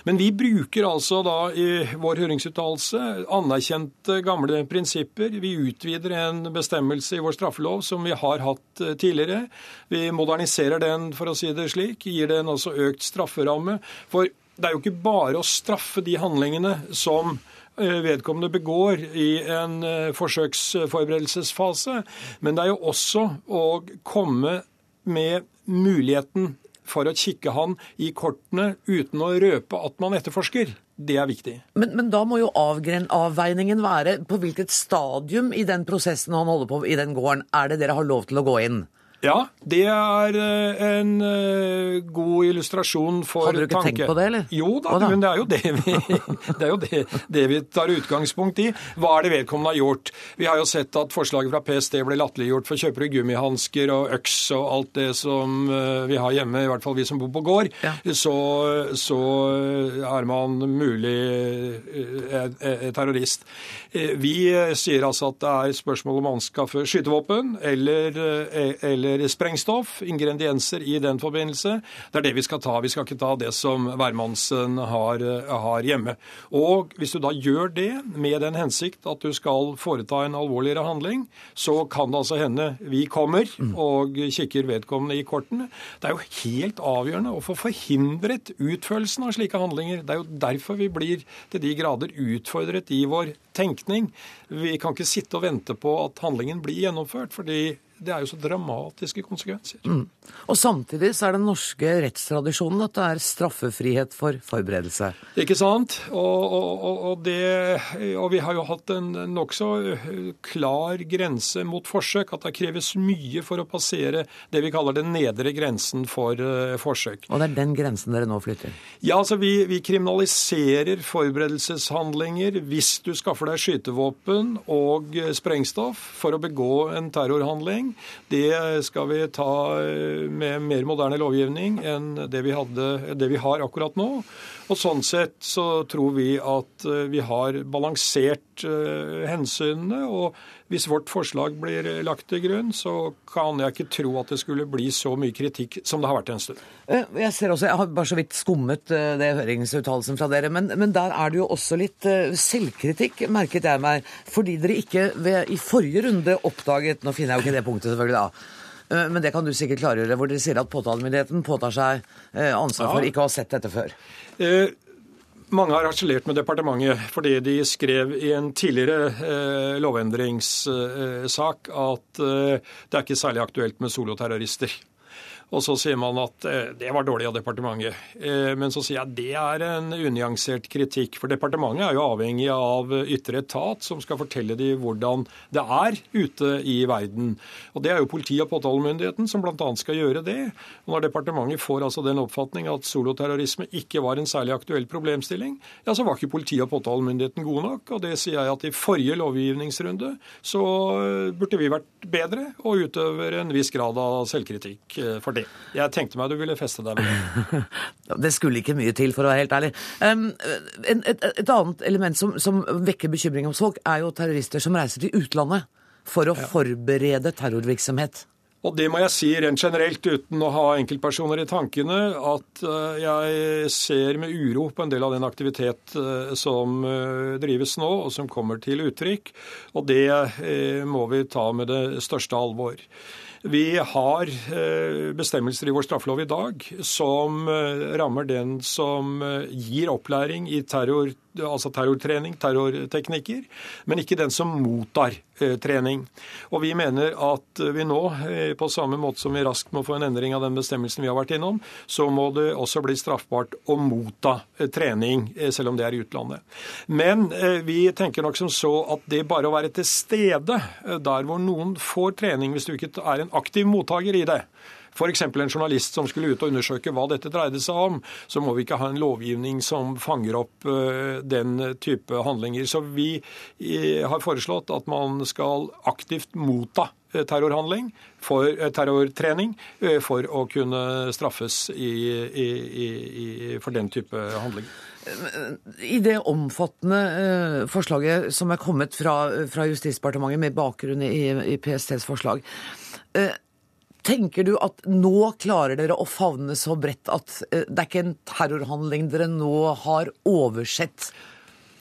Men vi bruker altså da i vår høringsuttalelse anerkjente gamle prinsipper. Vi utvider en bestemmelse i vår straffelov som vi har hatt tidligere. Vi moderniserer den, for å si det slik. Gir den også økt strafferamme. For det er jo ikke bare å straffe de handlingene som vedkommende begår i en forsøksforberedelsesfase, men det er jo også å komme med muligheten for å kikke han i kortene uten å røpe at man etterforsker. Det er viktig. Men, men da må jo avveiningen være på hvilket stadium i den prosessen han holder på i den gården, er det dere har lov til å gå inn? Ja, det er eh, en uh, god illustrasjon for tanke. Hadde du ikke tanke. tenkt på det, eller? Jo da, da, men det er jo, det vi, det er jo det, det, vi tar utgangspunkt i. Hva er det vedkommende har gjort? Vi har jo sett at forslaget fra PST ble latterliggjort for kjøper du gummihansker og øks og alt det som uh, vi har hjemme, i hvert fall vi som bor på gård, ja. så, så, er man mulig terrorist. Vi sier altså at det er spørsmål om anskaffe skytevåpen eller, eller eller sprengstoff, ingredienser i den forbindelse. Det er det vi skal ta. Vi skal ikke ta det som hvermannsen har, har, hjemme. Og hvis du da gjør det med den hensikt at du skal foreta en alvorligere handling, så kan det altså hende vi kommer og kikker vedkommende i kortene. Det er jo helt avgjørende å få forhindret utførelsen av slike handlinger. Det er jo derfor vi blir til de grader utfordret i vår tenkning. Vi kan ikke sitte og vente på at handlingen blir gjennomført, fordi det er jo så dramatiske konsekvenser. Mm. Og Samtidig så er den norske rettstradisjonen at det er straffefrihet for forberedelse. Ikke sant? Og, og, og, det, og vi har jo hatt en nokså klar grense mot forsøk. At det kreves mye for å passere det vi kaller den nedre grensen for uh, forsøk. Og det er den grensen dere nå flytter? Ja, altså vi, vi kriminaliserer forberedelseshandlinger hvis du skaffer deg skytevåpen og sprengstoff for å begå en terrorhandling lovgivning. Det skal vi ta eh, med mer moderne lovgivning enn det vi, hadde, det vi har akkurat nå. Og Sånn sett så tror vi at eh, vi har balansert hensynene. og Hvis vårt forslag blir lagt til grunn, så kan jeg ikke tro at det skulle bli så mye kritikk som det har vært en stund. Jeg ser også, jeg har bare så vidt skummet det høringsuttalelsen fra dere, men, men, der er det jo også litt selvkritikk, merket jeg meg. Fordi dere ikke ved, i forrige runde oppdaget Nå finner jeg jo ikke det punktet, selvfølgelig, da. Men det kan du sikkert klargjøre, hvor dere sier at påtalemyndigheten påtar seg ansvar for ikke å ha sett dette før. Eh, mange har harselert med departementet fordi de skrev i en tidligere eh, lovendringssak at eh, det er ikke særlig aktuelt med soloterrorister. Og så sier man at eh, det var dårlig av departementet. Eh, men så sier jeg at det er en unyansert kritikk. For departementet er jo avhengig av ytre etat som skal fortelle dem hvordan det er ute i verden. Og det er jo politi- og påtalemyndigheten som bl.a. skal gjøre det. Og når departementet får altså den oppfatning at soloterrorisme ikke var en særlig aktuell problemstilling, ja, så var ikke politi- og påtalemyndigheten gode nok. Og det sier jeg at i forrige lovgivningsrunde så eh, burde vi vært bedre og utøver en viss grad av selvkritikk for det. Jeg tenkte meg du ville feste deg med det. det skulle ikke mye til, for å være helt ærlig. Um, et, et, et, annet element som, som, vekker bekymring hos folk, er jo terrorister som reiser til utlandet for å ja. forberede terrorvirksomhet. Og det må jeg si rent generelt, uten å ha enkeltpersoner i tankene, at eh, jeg ser med uro på en del av den aktivitet eh, som eh, drives nå, og som kommer til uttrykk. Og det må vi ta med det største alvor. Vi har eh, bestemmelser i vår straffelov i dag som eh, rammer den som eh, gir opplæring i terror altså terrortrening, terrorteknikker, men ikke den som mottar eh, trening. Og Vi mener at vi nå, eh, på samme måte som vi raskt må få en endring av den bestemmelsen vi har vært innom, så må det også bli straffbart å motta eh, trening, selv om det er i utlandet. Men vi tenker nok som så at det bare å være til stede der hvor noen får trening, hvis du ikke er en aktiv mottaker i det, f.eks. en journalist som skulle ut og undersøke hva dette dreide seg om, så må vi ikke ha en lovgivning som fanger opp eh, den type handlinger. Så vi eh, har foreslått at man skal aktivt motta eh, terrorhandling, for, terrortrening, for å kunne straffes i, i, i, for den type handling. I det omfattende forslaget som er kommet fra, fra Justisdepartementet med bakgrunn i, PSTs forslag, Tenker du at nå klarer dere å favne så bredt at eh, det er ikke en terrorhandling dere nå har oversett?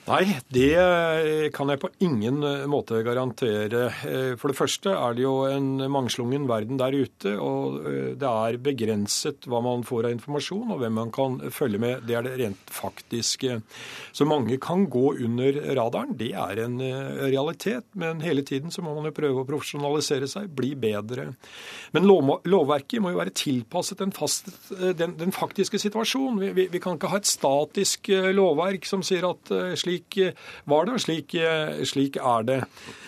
Nei, det eh, kan jeg på ingen eh, måte garantere. Eh, for det første er det jo en mangslungen verden der ute, og det er begrenset hva man får av informasjon, og hvem man kan følge med. Det er det rent faktiske. Så mange kan gå under radaren. Det er en realitet. Men hele tiden så må man jo prøve å profesjonalisere seg, bli bedre. Men lovverket må jo være tilpasset den, fast, den, den faktiske situasjonen. Vi, vi, vi, kan ikke ha et statisk lovverk som sier at slik slik var det, og slik, slik er det.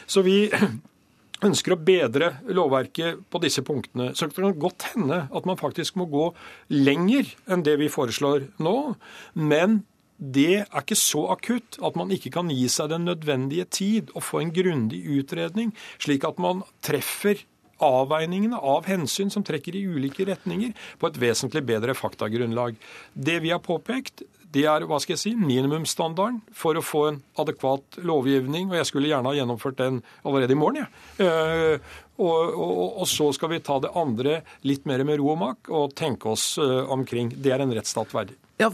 Så vi ønsker å bedre lovverket på disse punktene, så det kan godt hende at man faktisk må gå lenger enn det vi foreslår nå. Men det er ikke så akutt at man ikke kan gi seg den nødvendige tid og få en grundig utredning, slik at man treffer avveiningene av hensyn som trekker i ulike retninger, på et vesentlig bedre faktagrunnlag. Det vi har påpekt, det er hva skal jeg si, minimumsstandarden for å få en adekvat lovgivning. Og jeg skulle gjerne ha gjennomført den allerede i morgen. Ja. Uh, og, og, og, så skal vi ta det andre litt mer med ro og mak og tenke oss uh, omkring. Det er en rettsstat verdig. Ja,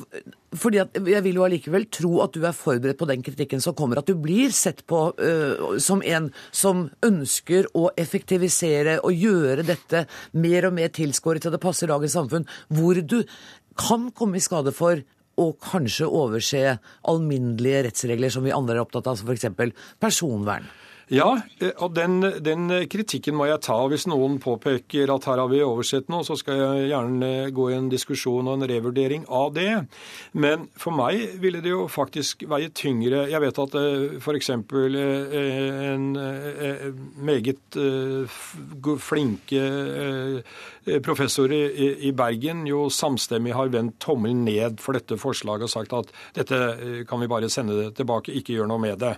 fordi Jeg vil jo allikevel tro at du er forberedt på den kritikken som kommer. At du blir sett på uh, som en som ønsker å effektivisere og gjøre dette mer og mer tilskåret til det passer dagens samfunn. Hvor du kan komme i skade for og kanskje overse alminnelige rettsregler som vi andre er opptatt av, som f.eks. personvern. Ja, eh, og den, den, kritikken må jeg ta. Hvis noen påpeker at her har vi oversett noe, så skal jeg gjerne gå i en diskusjon og en revurdering av det. Men for meg ville det jo faktisk veie tyngre Jeg vet at eh, f.eks. Eh, en meget flinke professor i Bergen jo samstemmig har vendt tommelen ned for dette forslaget og sagt at dette kan vi bare sende det tilbake, ikke gjør noe med det.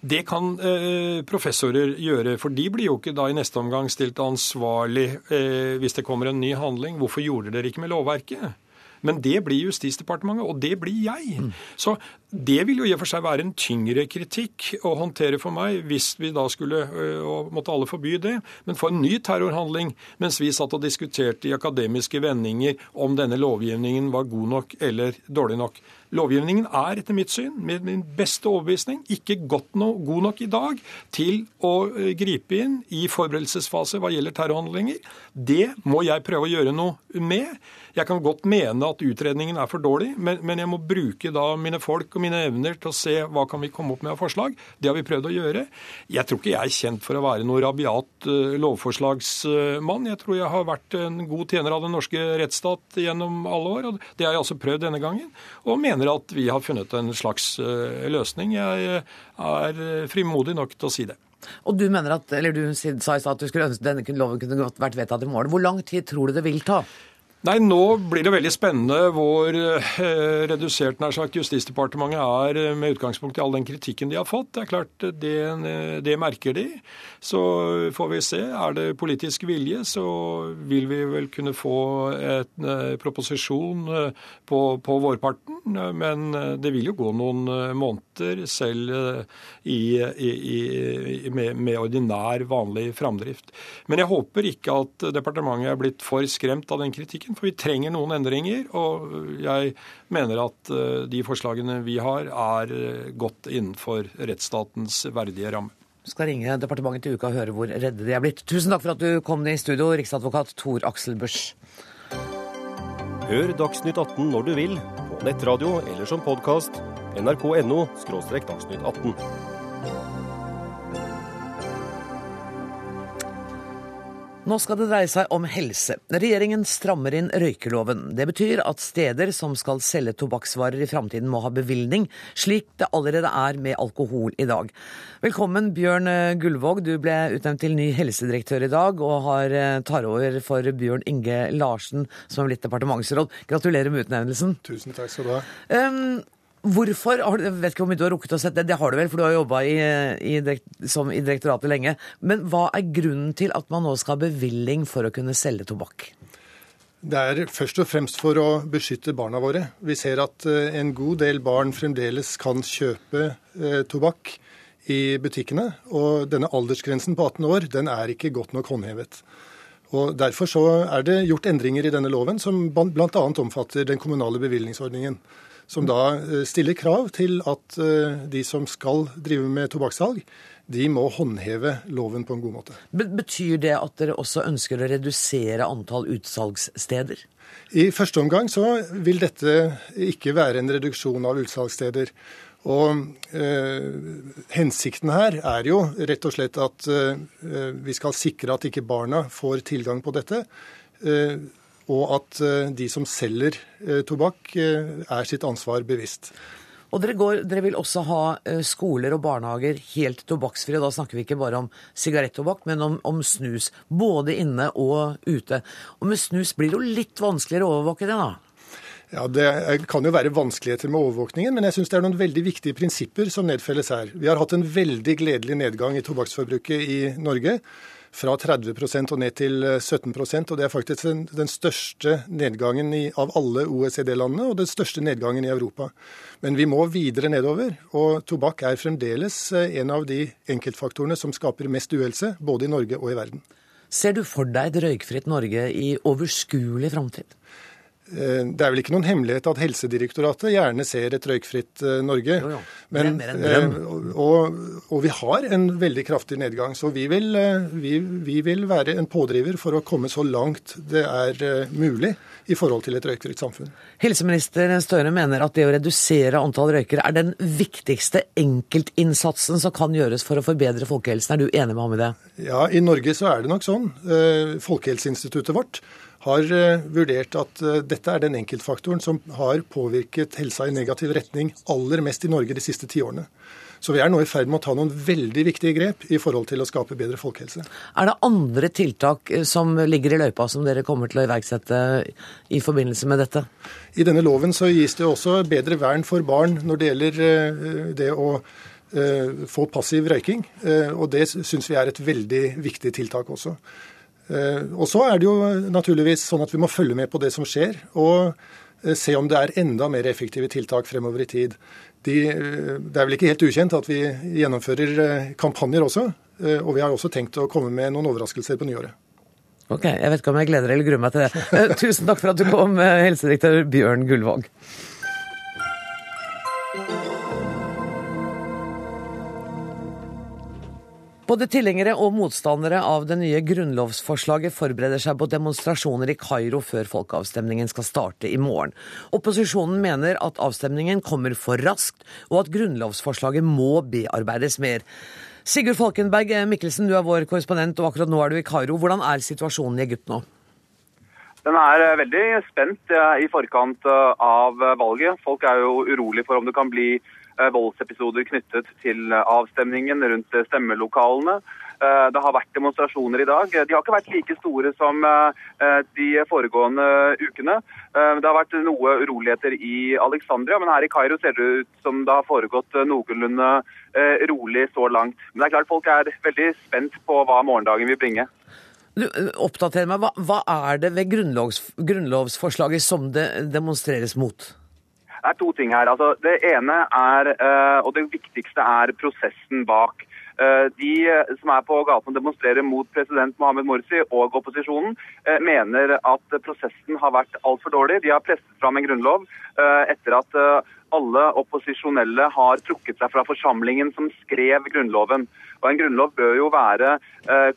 Det kan eh, professorer gjøre, for de blir jo ikke da i neste omgang stilt ansvarlig eh, hvis det kommer en ny handling. Hvorfor gjorde dere ikke med lovverket? Men det blir Justisdepartementet, og det blir jeg. Mm. Så det vil jo i og for seg være en tyngre kritikk å håndtere for meg, hvis vi da skulle øh, og måtte alle forby det. Men for en ny terrorhandling, mens vi satt og diskuterte i akademiske vendinger om denne lovgivningen var god nok eller dårlig nok. Lovgivningen er etter mitt syn, med min beste overbevisning, ikke godt no, god nok i dag til å øh, gripe inn i forberedelsesfase hva gjelder terrorhandlinger. Det må jeg prøve å gjøre noe med. Jeg kan godt mene at utredningen er for dårlig, men, men, jeg må bruke da mine folk og mine evner til å se hva kan vi komme opp med av forslag. Det har vi prøvd å gjøre. Jeg tror ikke jeg er kjent for å være noen rabiat uh, lovforslagsmann. Jeg tror jeg har vært en god tjener av den norske rettsstat gjennom alle år. og Det har jeg altså prøvd denne gangen, og mener at vi har funnet en slags uh, løsning. Jeg er frimodig nok til å si det. Og du mener at, eller du sa i stad at du skulle ønske denne loven kunne vært vedtatt i morgen. Hvor lang tid tror du det vil ta? Nei, Nå blir det veldig spennende hvor eh, redusert nær sagt, Justisdepartementet er eh, med utgangspunkt i all den kritikken de har fått. Det er klart, det, det, merker de. Så får vi se. Er det politisk vilje, så vil vi vel kunne få en eh, proposisjon eh, på, på, vårparten. Men eh, det vil jo gå noen eh, måneder selv i, i, i, med, med ordinær, vanlig framdrift. Men jeg håper ikke at departementet er blitt for skremt av den kritikken politikken, for vi trenger noen endringer. Og jeg mener at eh, de forslagene vi har, er eh, godt innenfor rettsstatens verdige ramme. Vi skal ringe departementet til uka og høre hvor redde de er blitt. Tusen takk for at du kom ned i studio, riksadvokat Tor Aksel Busch. Hør Dagsnytt 18 når du vil, på nettradio eller som podkast. nrk.no – dagsnytt 18. Nå skal det dreie seg om helse. Regjeringen strammer inn røykeloven. Det betyr at steder som skal selge tobakksvarer i framtiden må ha bevilgning, slik det allerede er med alkohol i dag. Velkommen Bjørn Gullvåg, du ble utnevnt til ny helsedirektør i dag, og har, eh, tar over for Bjørn Inge Larsen som er blitt departementsråd. Gratulerer med utnevnelsen. Tusen takk skal du ha. Um, Hvorfor, Jeg vet ikke hvor mye du har rukket å sette det, det har du vel, for du har jobba i, i, i, direktoratet lenge. Men hva er grunnen til at man nå skal ha bevilling for å kunne selge tobakk? Det er først og fremst for å beskytte barna våre. Vi ser at eh, en god del barn fremdeles kan kjøpe eh, tobakk i butikkene. Og denne aldersgrensen på 18 år den er ikke godt nok håndhevet. Og Derfor så er det gjort endringer i denne loven som bl.a. omfatter den kommunale bevilgningsordningen som da eh, stiller krav til at eh, de som skal drive med tobakkssalg, de må håndheve loven på en god måte. Betyr det at dere også ønsker å redusere antall utsalgssteder? I første omgang så vil dette ikke være en reduksjon av utsalgssteder. Og eh, Hensikten her er jo rett og slett at eh, vi skal sikre at ikke barna får tilgang på dette. Eh, og at eh, de som selger eh, tobakk, eh, er sitt ansvar bevisst. Og dere, går, dere, vil også ha skoler og barnehager helt tobakksfrie. Da snakker vi ikke bare om sigarettobakk, men om, om, snus. Både inne og ute. Og med snus blir det jo litt vanskeligere å overvåke det, da? Ja, Det kan jo være vanskeligheter med overvåkningen, men jeg syns det er noen veldig viktige prinsipper som nedfelles her. Vi har hatt en veldig gledelig nedgang i tobakksforbruket i Norge. Fra 30% og ned til 17% og Det er faktisk den, den største nedgangen i, av alle OECD-landene, og den største nedgangen i Europa. Men vi må videre nedover, og tobakk er fremdeles eh, en av de enkeltfaktorene som skaper mest uhelse, både i Norge og i verden. Ser du for deg et røykfritt Norge i overskuelig framtid? Eh, det er vel ikke noen hemmelighet at Helsedirektoratet gjerne ser et røykfritt eh, Norge. Jo, jo. Men, eh, og, og, vi har en veldig kraftig nedgang. Så vi vil, vi, vi vil, være en pådriver for å komme så langt det er mulig i forhold til et røykfritt samfunn. Helseminister Støre mener at det å redusere antall røykere er den viktigste enkeltinnsatsen som kan gjøres for å forbedre folkehelsen. Er du enig med ham i det? Ja, i Norge så er det nok sånn. Folkehelseinstituttet vårt har eh, vurdert at eh, dette er den enkeltfaktoren som har påvirket helsa i negativ retning aller mest i Norge de siste ti årene. Så vi er nå i ferd med å ta noen veldig viktige grep i forhold til å skape bedre folkehelse. Er det andre tiltak eh, som ligger i løypa som dere kommer til å iverksette i forbindelse med dette? I denne loven så gis det også bedre vern for barn når det gjelder det å få passiv røyking. Og det syns vi er et veldig viktig tiltak også. Eh, og så er det jo naturligvis sånn at vi må følge med på det som skjer, og eh, se om det er enda mer effektive tiltak fremover i tid. De, eh, det er vel ikke helt ukjent at vi gjennomfører kampanjer også, og vi har også tenkt å komme med noen overraskelser på nyåret. Ok, Jeg vet ikke om jeg gleder eller gruer meg til det. Tusen takk for at du kom, helsedirektør Bjørn Gullvåg. Både tilhengere og motstandere av det nye grunnlovsforslaget forbereder seg på demonstrasjoner i Kairo før folkeavstemningen skal starte i morgen. Opposisjonen mener at avstemningen kommer for raskt, og at grunnlovsforslaget må bearbeides mer. Sigurd Falkenberg Mikkelsen, du er vår korrespondent, og akkurat nå er du i Kairo. Hvordan er situasjonen i Egypt nå? Den er eh, veldig spent eh, i forkant eh, av valget. Folk er jo urolig for om det kan bli voldsepisoder knyttet til eh, avstemningen rundt eh, stemmelokalene. Det har vært demonstrasjoner i dag. De har ikke vært like store som de foregående ukene. Det har vært noe uroligheter i Alexandria, men her i Kairo ser det ut som det har foregått noenlunde rolig så langt. Men det er klart folk er veldig spent på hva morgendagen vil bringe. Du, oppdater meg, hva, hva er det ved grunnlovs, grunnlovsforslaget som det demonstreres mot? Det er to ting her. Altså, det ene er, eh, og det viktigste er prosessen bak. Eh, de som er på gaten og demonstrerer mot president Mohammed Morsi og opposisjonen, eh, mener at prosessen har vært altfor dårlig. De har presset fram en grunnlov etter at alle opposisjonelle har trukket seg fra forsamlingen som skrev grunnloven. Og En grunnlov bør jo være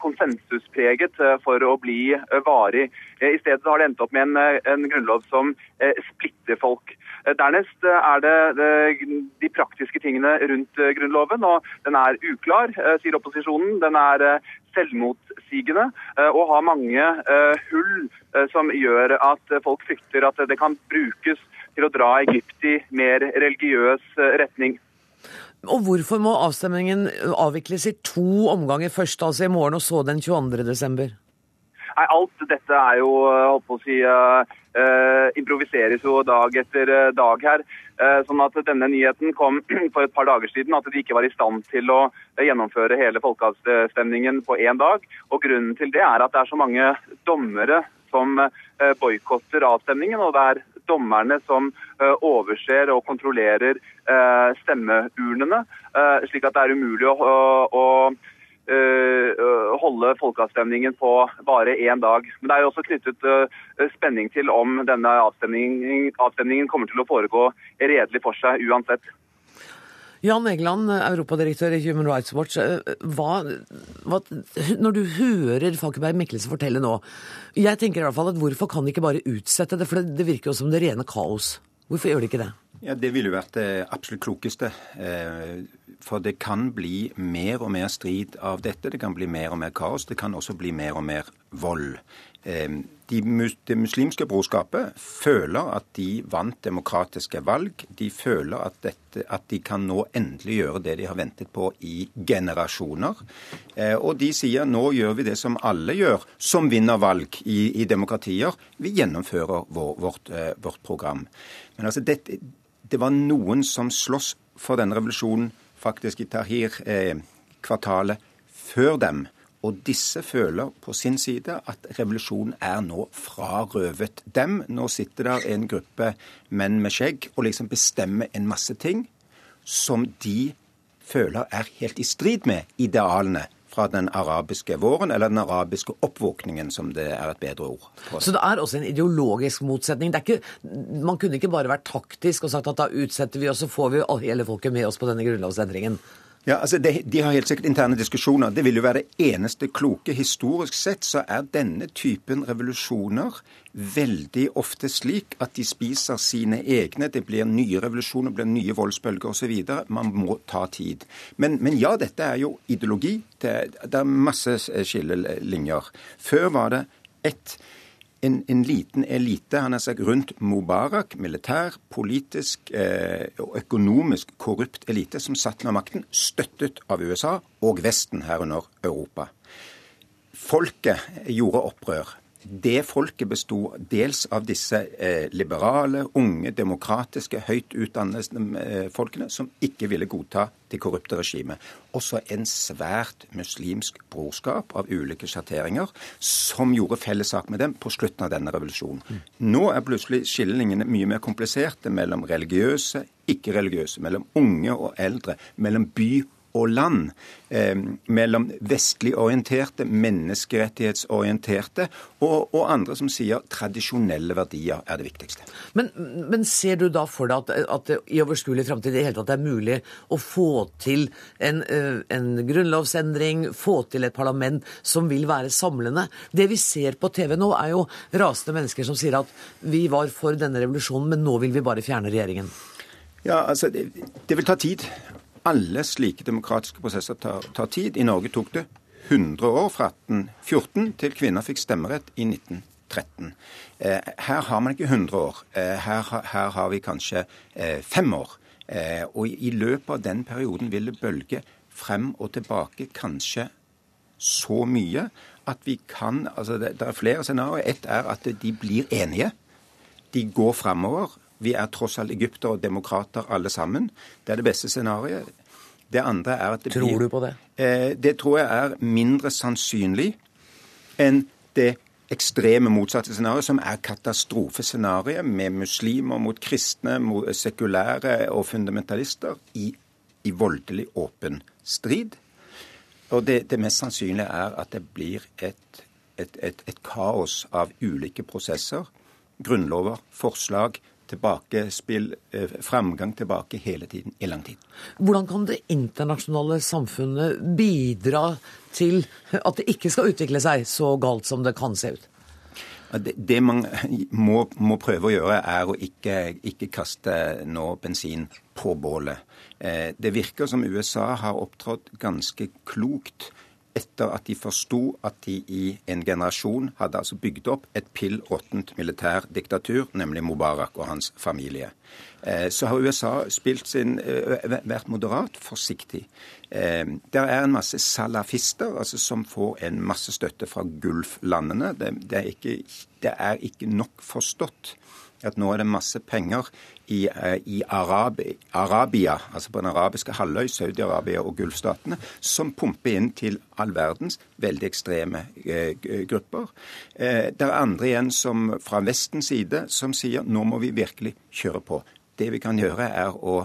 konsensuspreget for å bli varig. I stedet har det endt opp med en, en grunnlov som splitter folk. Eh, dernest eh, er det de praktiske tingene rundt eh, Grunnloven. og Den er uklar, sier opposisjonen. Den er selvmotsigende og har mange hull som gjør at folk frykter at det kan brukes til å dra Egypt i mer religiøs retning. Og Hvorfor må avstemningen avvikles i to omganger, først altså i morgen og så den 22. desember? Nei, Alt dette er jo holdt på å si, uh, improviseres jo dag etter dag her. Uh, sånn at Denne nyheten kom for et par dager siden, at de ikke var i stand til å gjennomføre hele folkeavstemningen på én dag. Og Grunnen til det er at det er så mange dommere som boikotter avstemningen. og det er dommerne som overser og kontrollerer stemmeurnene. Slik at det er umulig å, å å holde folkeavstemningen på bare én dag. Men det er jo også knyttet eh, spenning til om denne avstemningen, avstemningen kommer til å foregå redelig for seg uansett. Jan Egeland, europadirektør i Human Rights Watch. Eh, hva, hva, når du hører Falkenberg Mikkelsen fortelle nå Jeg tenker i hvert fall at hvorfor kan de ikke bare utsette det? For det, det virker jo som det rene kaos. Hvorfor gjør de ikke det? Ja, Det ville jo vært det absolutt klokeste. For det kan bli mer og mer strid av dette. Det kan bli mer og mer kaos. Det kan også bli mer og mer vold de, det muslimske brorskapet føler at de vant demokratiske valg. De føler at, dette, at, de kan nå endelig gjøre det de har ventet på i generasjoner. Og de sier nå gjør vi det som alle gjør som vinner valg i, i demokratier. Vi gjennomfører vår, vårt, vårt, program. Men altså, det, det var noen som slåss for denne revolusjonen faktisk i Tahir-kvartalet før dem. Og disse føler på sin side at revolusjonen er nå frarøvet dem. Nå sitter der en gruppe menn med skjegg og liksom bestemmer en masse ting som de føler er helt i strid med idealene fra den arabiske våren, eller den arabiske oppvåkningen, som det er et bedre ord. Så det er også en ideologisk motsetning. Ikke, man kunne ikke bare vært taktisk og sagt at da utsetter vi, og så får vi hele folket med oss på denne grunnlovsendringen. Ja, altså de, de, har helt sikkert interne diskusjoner. Det vil jo være det eneste kloke. Historisk sett så er denne typen revolusjoner veldig ofte slik at de spiser sine egne. Det blir nye revolusjoner, blir nye voldsbølger osv. Man må ta tid. Men, men, ja, dette er jo ideologi. Det, det er masse skillelinjer. Før var det ett en, en, liten elite han har sagt, rundt Mubarak, militær, politisk eh, og økonomisk korrupt elite, som satt med makten, støttet av USA og Vesten, herunder Europa. Folket gjorde opprør. Det folket besto dels av disse eh, liberale, unge, demokratiske, høyt utdannede eh, folkene som ikke ville godta det korrupte regimet. Også en svært muslimsk brorskap av ulike sjatteringer som gjorde fellessak med dem på slutten av denne revolusjonen. Mm. Nå er plutselig skillelinjene mye mer kompliserte mellom religiøse, ikke-religiøse, mellom unge og eldre, mellom by og og land, eh, mellom vestlig orienterte, menneskerettighetsorienterte og, og, andre som sier tradisjonelle verdier er det viktigste. Men, men ser du da for deg at, at det i overskuelig framtid i hele tatt er mulig å få til en, eh, en grunnlovsendring, få til et parlament som vil være samlende? Det vi ser på TV nå, er jo rasende mennesker som sier at vi var for denne revolusjonen, men nå vil vi bare fjerne regjeringen. Ja, altså, det, det vil ta tid. Alle slike demokratiske prosesser tar, tar, tid. I Norge tok det 100 år, fra 1814 til kvinner fikk stemmerett i 1913. Eh, her har man ikke 100 år. Eh, her, her, har vi kanskje eh, fem år. Eh, og i, i løpet av den perioden vil det bølge frem og tilbake kanskje så mye at vi kan altså Det, det er flere scenarioer. Ett er at de blir enige. De går fremover. Vi er tross alt egyptere og demokrater alle sammen. Det er det beste scenarioet. Det andre er at det Tror du på det? Eh, det tror jeg er mindre sannsynlig enn det ekstreme motsatte scenarioet, som er katastrofescenarioet med muslimer mot kristne, mot sekulære og fundamentalister i, i voldelig åpen strid. Og det, det, mest sannsynlige er at det blir et, et, et, et kaos av ulike prosesser, grunnlover, forslag, tilbakespill, eh, framgang tilbake hele tiden, i lang tid. Hvordan kan det internasjonale samfunnet bidra til at det ikke skal utvikle seg så galt som det kan se ut? Det, man må, må, prøve å gjøre, er å ikke, ikke kaste nå bensin på bålet. Eh, det virker som USA har opptrådt ganske klokt etter at de forsto at de i en generasjon hadde altså bygd opp et pill råttent militærdiktatur, nemlig Mubarak og hans familie. Eh, så har USA sin, eh, vært moderat, forsiktig. Eh, det er en masse salafister altså som får en masse støtte fra Gulf-landene. Det, det, det er ikke nok forstått at nå er det masse penger i, eh, i Arabi, Arabia, altså på den arabiske halvøy, Saudi-Arabia og Gulfstatene, som pumper inn til all verdens veldig ekstreme eh, grupper. Eh, det er andre igjen som fra Vestens side som sier nå må vi virkelig kjøre på. Det vi kan gjøre, er å,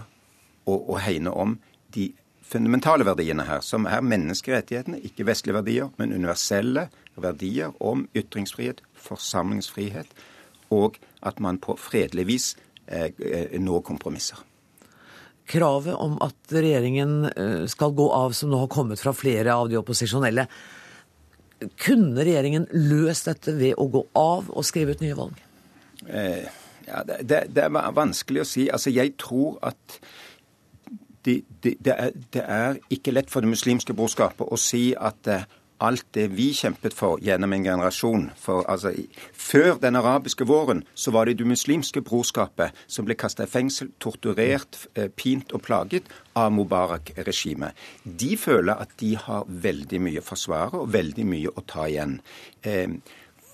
å, å hegne om de fundamentale verdiene her, som er menneskerettighetene, ikke vestlige verdier, men universelle verdier om ytringsfrihet, forsamlingsfrihet og at man på fredelig vis eh, eh, kompromisser. Kravet om at regjeringen eh, skal gå av, som nå har kommet fra flere av de opposisjonelle, kunne regjeringen løst dette ved å gå av og skrive ut nye valg? Eh, ja, det, det, er vanskelig å si. Altså, jeg tror at det, det, det, er, er, ikke lett for det muslimske brorskapet å si at alt det vi kjempet for gjennom en generasjon. For altså, Før den arabiske våren så var det det muslimske brorskapet som ble kasta i fengsel, torturert, eh, pint og plaget av Mubarak-regimet. De føler at de har veldig mye å forsvare og veldig mye å ta igjen. Eh,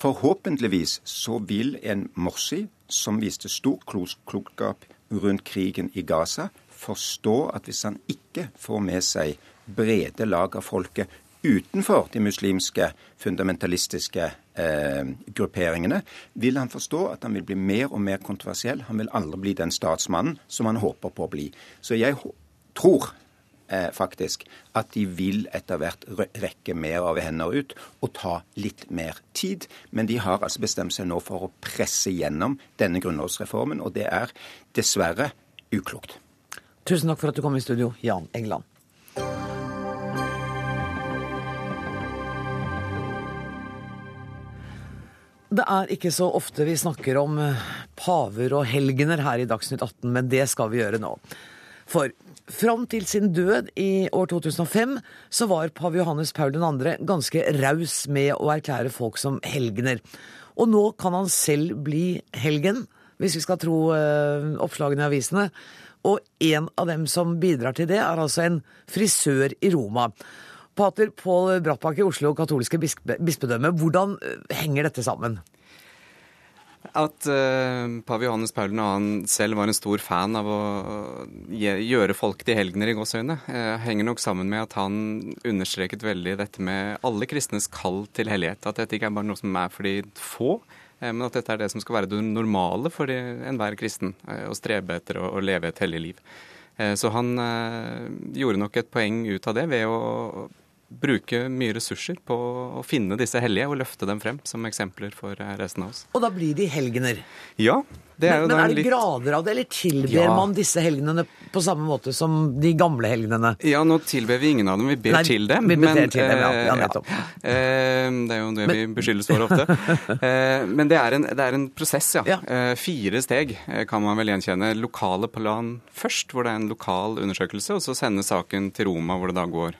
forhåpentligvis så vil en Morsi, som viste stor klokskap rundt krigen i Gaza, forstå at hvis han ikke får med seg brede lag av folket utenfor de muslimske fundamentalistiske eh, grupperingene, vil han forstå at han vil bli mer og mer kontroversiell. Han vil aldri bli den statsmannen som han håper på å bli. Så jeg tror eh, faktisk at de vil etter hvert rekke mer av hender ut og ta litt mer tid. Men de har altså bestemt seg nå for å presse gjennom denne grunnlovsreformen, og det er dessverre uklokt. Tusen takk for at du kom i studio, Jan England. Det er ikke så ofte vi snakker om eh, paver og helgener her i Dagsnytt 18, men det skal vi gjøre nå. For fram til sin død i år 2005 så var pave Johannes Paul 2. ganske raus med å erklære folk som helgener. Og nå kan han selv bli helgen, hvis vi skal tro uh, oppslagene i avisene. Og en av dem som bidrar til det, er altså en frisør i Roma. Pater Pål Brattbakk i Oslo katolske bispedømme, hvordan eh, henger dette sammen? At uh, pave Johannes Paul 2. selv var en stor fan av å gjøre folk til helgener i gåseøyne, uh, henger nok sammen med at han understreket veldig dette med alle kristnes kall til hellighet. At dette ikke er bare noe som er for de få, uh, men at dette er det som skal være det normale for enhver kristen. Å strebe etter å, å leve et hellig liv. Så han gjorde nok et poeng ut av det ved å bruke mye ressurser på å finne disse hellige og løfte dem frem som eksempler for eh, resten av oss. Og da blir de helgener? Ja. Det er jo men er det litt... grader av det, eller tilber ja. man disse helgenene på samme måte som de gamle helgenene? Ja, nå tilber vi ingen av dem, vi ber Nei, til dem. Vi ber men, til dem, ja. ja nettopp. Ja. Eh, det er jo det men... vi beskyldes for ofte. Eh, men det er, en, det er en prosess, ja. Fire steg kan man vel gjenkjenne. Lokale plan først, hvor det er en lokal undersøkelse, og så sende saken til Roma, hvor det da går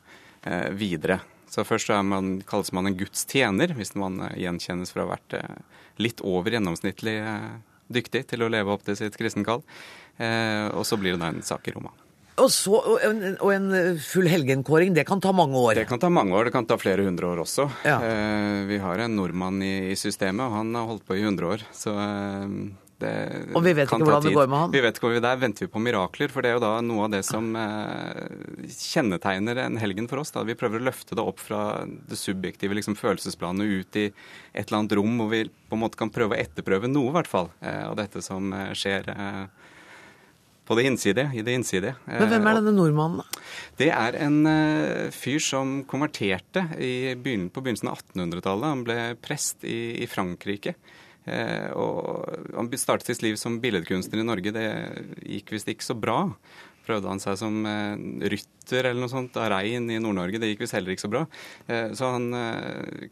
videre. Så først så man, kalles man en Guds tjener, hvis man eh, gjenkjennes for å ha vært eh, litt over gjennomsnittlig eh, dyktig til å leve opp til sitt kristenkall. Og så blir det da en sak i Roma. Og, så, og, en, og en full helgenkåring, det kan ta mange år? Det kan ta mange år, det kan ta flere hundre år også. Ja. vi har en nordmann i, i, systemet, og han har holdt på i 100 år. Så det og vi vet ikke hvordan det går med han? Vi vet ikke, Der venter vi på mirakler. For det er jo da noe av det som eh, kjennetegner en helgen for oss. da Vi prøver å løfte det opp fra det subjektive liksom følelsesplanet ut i et eller annet rom hvor vi på en måte kan prøve å etterprøve noe, i hvert fall, eh, av dette som eh, skjer. Eh, på det innsidige, i det innsidige. Men hvem er eh, denne nordmannen, da? Det er en fyr som konverterte på begynnelsen av 1800-tallet. Han ble prest i, i Frankrike. Eh, og han startet sitt liv som billedkunstner i Norge. Det gikk visst ikke så bra. Prøvde han seg som eh, rytter eller noe sånt av rein i Nord-Norge. Det gikk visst heller ikke så bra. Eh, så han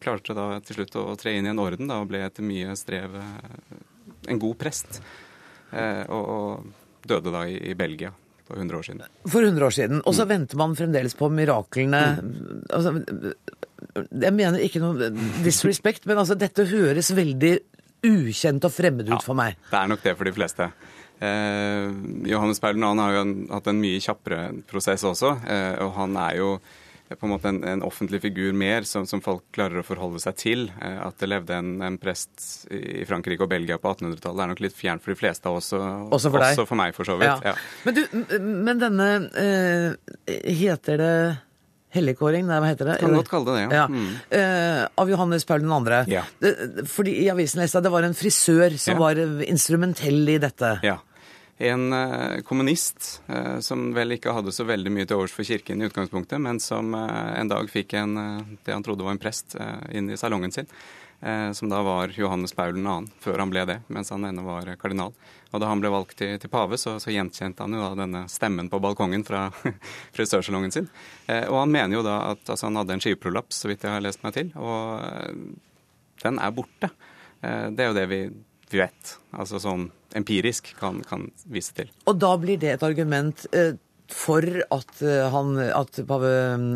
klarte da til slutt å, tre inn i en orden da, og ble etter mye strev en god prest. Og, døde da i, i Belgia for 100 år siden. For 100 år siden. Og så mm. venter man fremdeles på miraklene. Mm. Altså, jeg mener ikke noe disrespect, men altså, dette høres veldig ukjent og fremmed ut ja, for meg. Det er nok det for de fleste. Eh, Johannes Paul har jo en, hatt en mye kjappere prosess også, eh, og han er jo på en måte en, en offentlig figur mer som, som, folk klarer å forholde seg til. Eh, at det levde en, en, prest i Frankrike og Belgia på 1800-tallet er nok litt fjernt for de fleste av oss, og også for, deg. også for meg for så vidt. Ja. Ja. Men, du, men denne eh, Heter det Helligkåring, nei, hva heter det? Kan godt kalle det det, ja. ja. Mm. Uh, av Johannes Paul 2. Ja. fordi I avisen leste jeg det var en frisør som ja. var instrumentell i dette. Ja. En uh, kommunist uh, som vel ikke hadde så veldig mye til overs for kirken i utgangspunktet, men som en dag fikk en, det han trodde var en prest, inn i salongen sin. Som da var Johannes Paul 2., før han ble det, mens han ennå var kardinal. Og da han ble valgt til, til pave, så, så, gjenkjente han jo da denne stemmen på balkongen fra frisørsalongen sin. Eh, og han mener jo da at altså, han hadde en skiveprolaps, så vidt jeg har lest meg til. Og eh, den er borte. Eh, det er jo det vi vet. Altså sånn empirisk kan, kan, vise til. Og da blir det et argument. Eh, for at, eh, han, at pave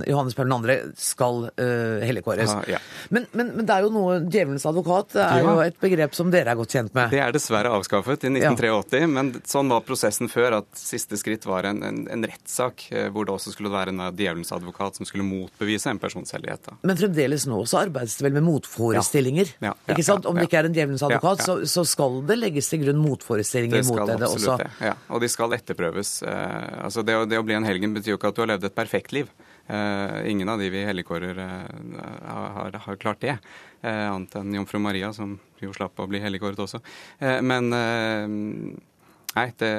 Johannes Paul 2. skal uh, helligkåres. Ja, ja. Men, men, men, det er jo noe Djevelens advokat er Ja. jo et begrep som dere er godt kjent med. Det er dessverre avskaffet i 1983, men sånn var prosessen før. At siste skritt var en, en, en rettssak eh, hvor det også skulle være en djevelens advokat som skulle motbevise en persons hellighet. Men fremdeles nå så arbeides det vel med motforestillinger? Ikke sant? Om det ikke er en djevelens advokat. Så, så skal det legges til grunn motforestillinger Det mot det også. absolutt det. Ja, og de skal etterprøves. Uh, altså det, å, det å bli en helgen betyr jo ikke at du har levd et perfekt liv. Uh, ingen av de vi helligkårer uh, har, har klart det. uh, annet enn jomfru Maria, som jo slapp å bli helligkåret også. Men nei, det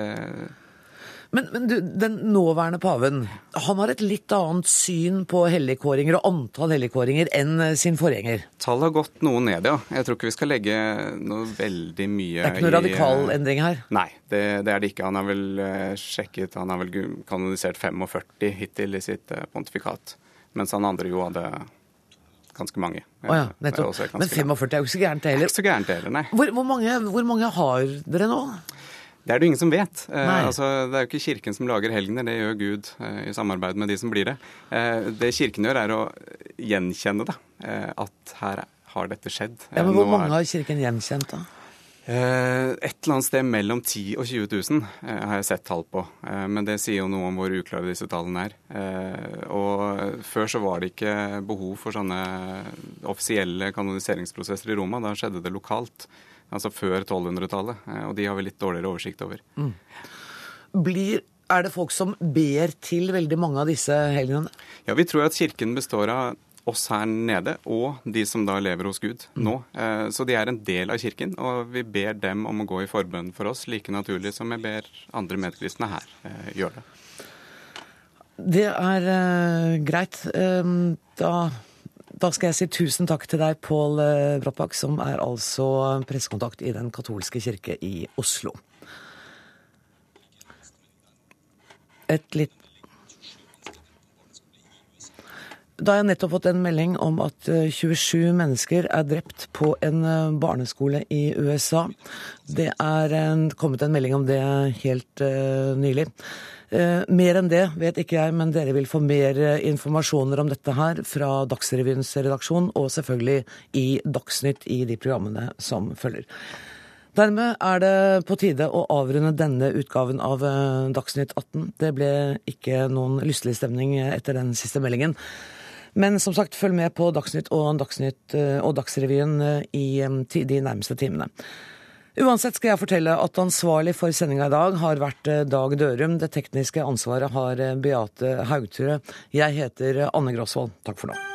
Men, men du, den nåværende paven han har et litt annet syn på helligkåringer og antall helligkåringer enn eh, sin forgjenger. Tallet har gått noe ned, ja. Jeg tror ikke vi skal legge noe veldig mye Det er ikke noe i, radikal endring her? Nei, det, det er det ikke. Han har vel eh, sjekket Han har vel kanonisert 45 hittil i sitt eh, pontifikat. Mens han andre jo hadde ganske mange. Å ja, nettopp. ganske Men 45 er jo ikke så gærent det heller. Det er ikke så gærent det heller, nei. Hvor, hvor, mange, hvor mange har dere nå? Det er det ingen som vet. Eh, altså, det er jo ikke Kirken som lager helgener, det gjør Gud eh, i samarbeid med de som blir det. Eh, det Kirken gjør, er å gjenkjenne det. Eh, at her har dette skjedd. Ja, men Eh, Hvor mange har Kirken gjenkjent, da? Eh, Et eller annet sted mellom 10 og 20 000 eh, har jeg sett tall på. Men det sier jo noe om hvor uklare disse tallene er. Og før så var det ikke behov for sånne offisielle kanoniseringsprosesser i Roma. Da skjedde det lokalt. Altså før 1200-tallet. Eh, Og de har vi litt dårligere oversikt over. Blir, er det folk som ber til veldig mange av disse helgenene? Ja, vi tror at kirken består av oss her nede og de som da lever hos Gud nå. Eh, Så de er en del av kirken, og vi ber dem om å gå i forbønn for oss, like naturlig som jeg ber andre medkristne her eh, gjøre det. Det er greit. Ehm, da, da skal jeg si tusen takk til deg, Pål uh, Brattbakk, som er altså pressekontakt i Den katolske kirke i Oslo. Et litt Da har jeg nettopp fått en melding om at eh, 27 mennesker er drept på en eh, barneskole i USA. Det er kommet en melding om det helt eh, nylig. Eh, mer enn det vet ikke jeg, men dere vil få mer eh, informasjoner om dette her fra Dagsrevyens redaksjon, og selvfølgelig i Dagsnytt i de programmene som følger. Dermed er det på tide å avrunde denne utgaven av eh, Dagsnytt 18. Det ble ikke noen lystelig stemning etter den siste meldingen. Men som sagt, følg med på Dagsnytt og, Dagsnytt og Dagsrevyen i de nærmeste timene. Uansett skal jeg fortelle at ansvarlig for sendinga i dag har vært eh, Dag Dørum. Det tekniske ansvaret har eh, Beate Haugture. Jeg heter Anne Grosvold. Takk for nå.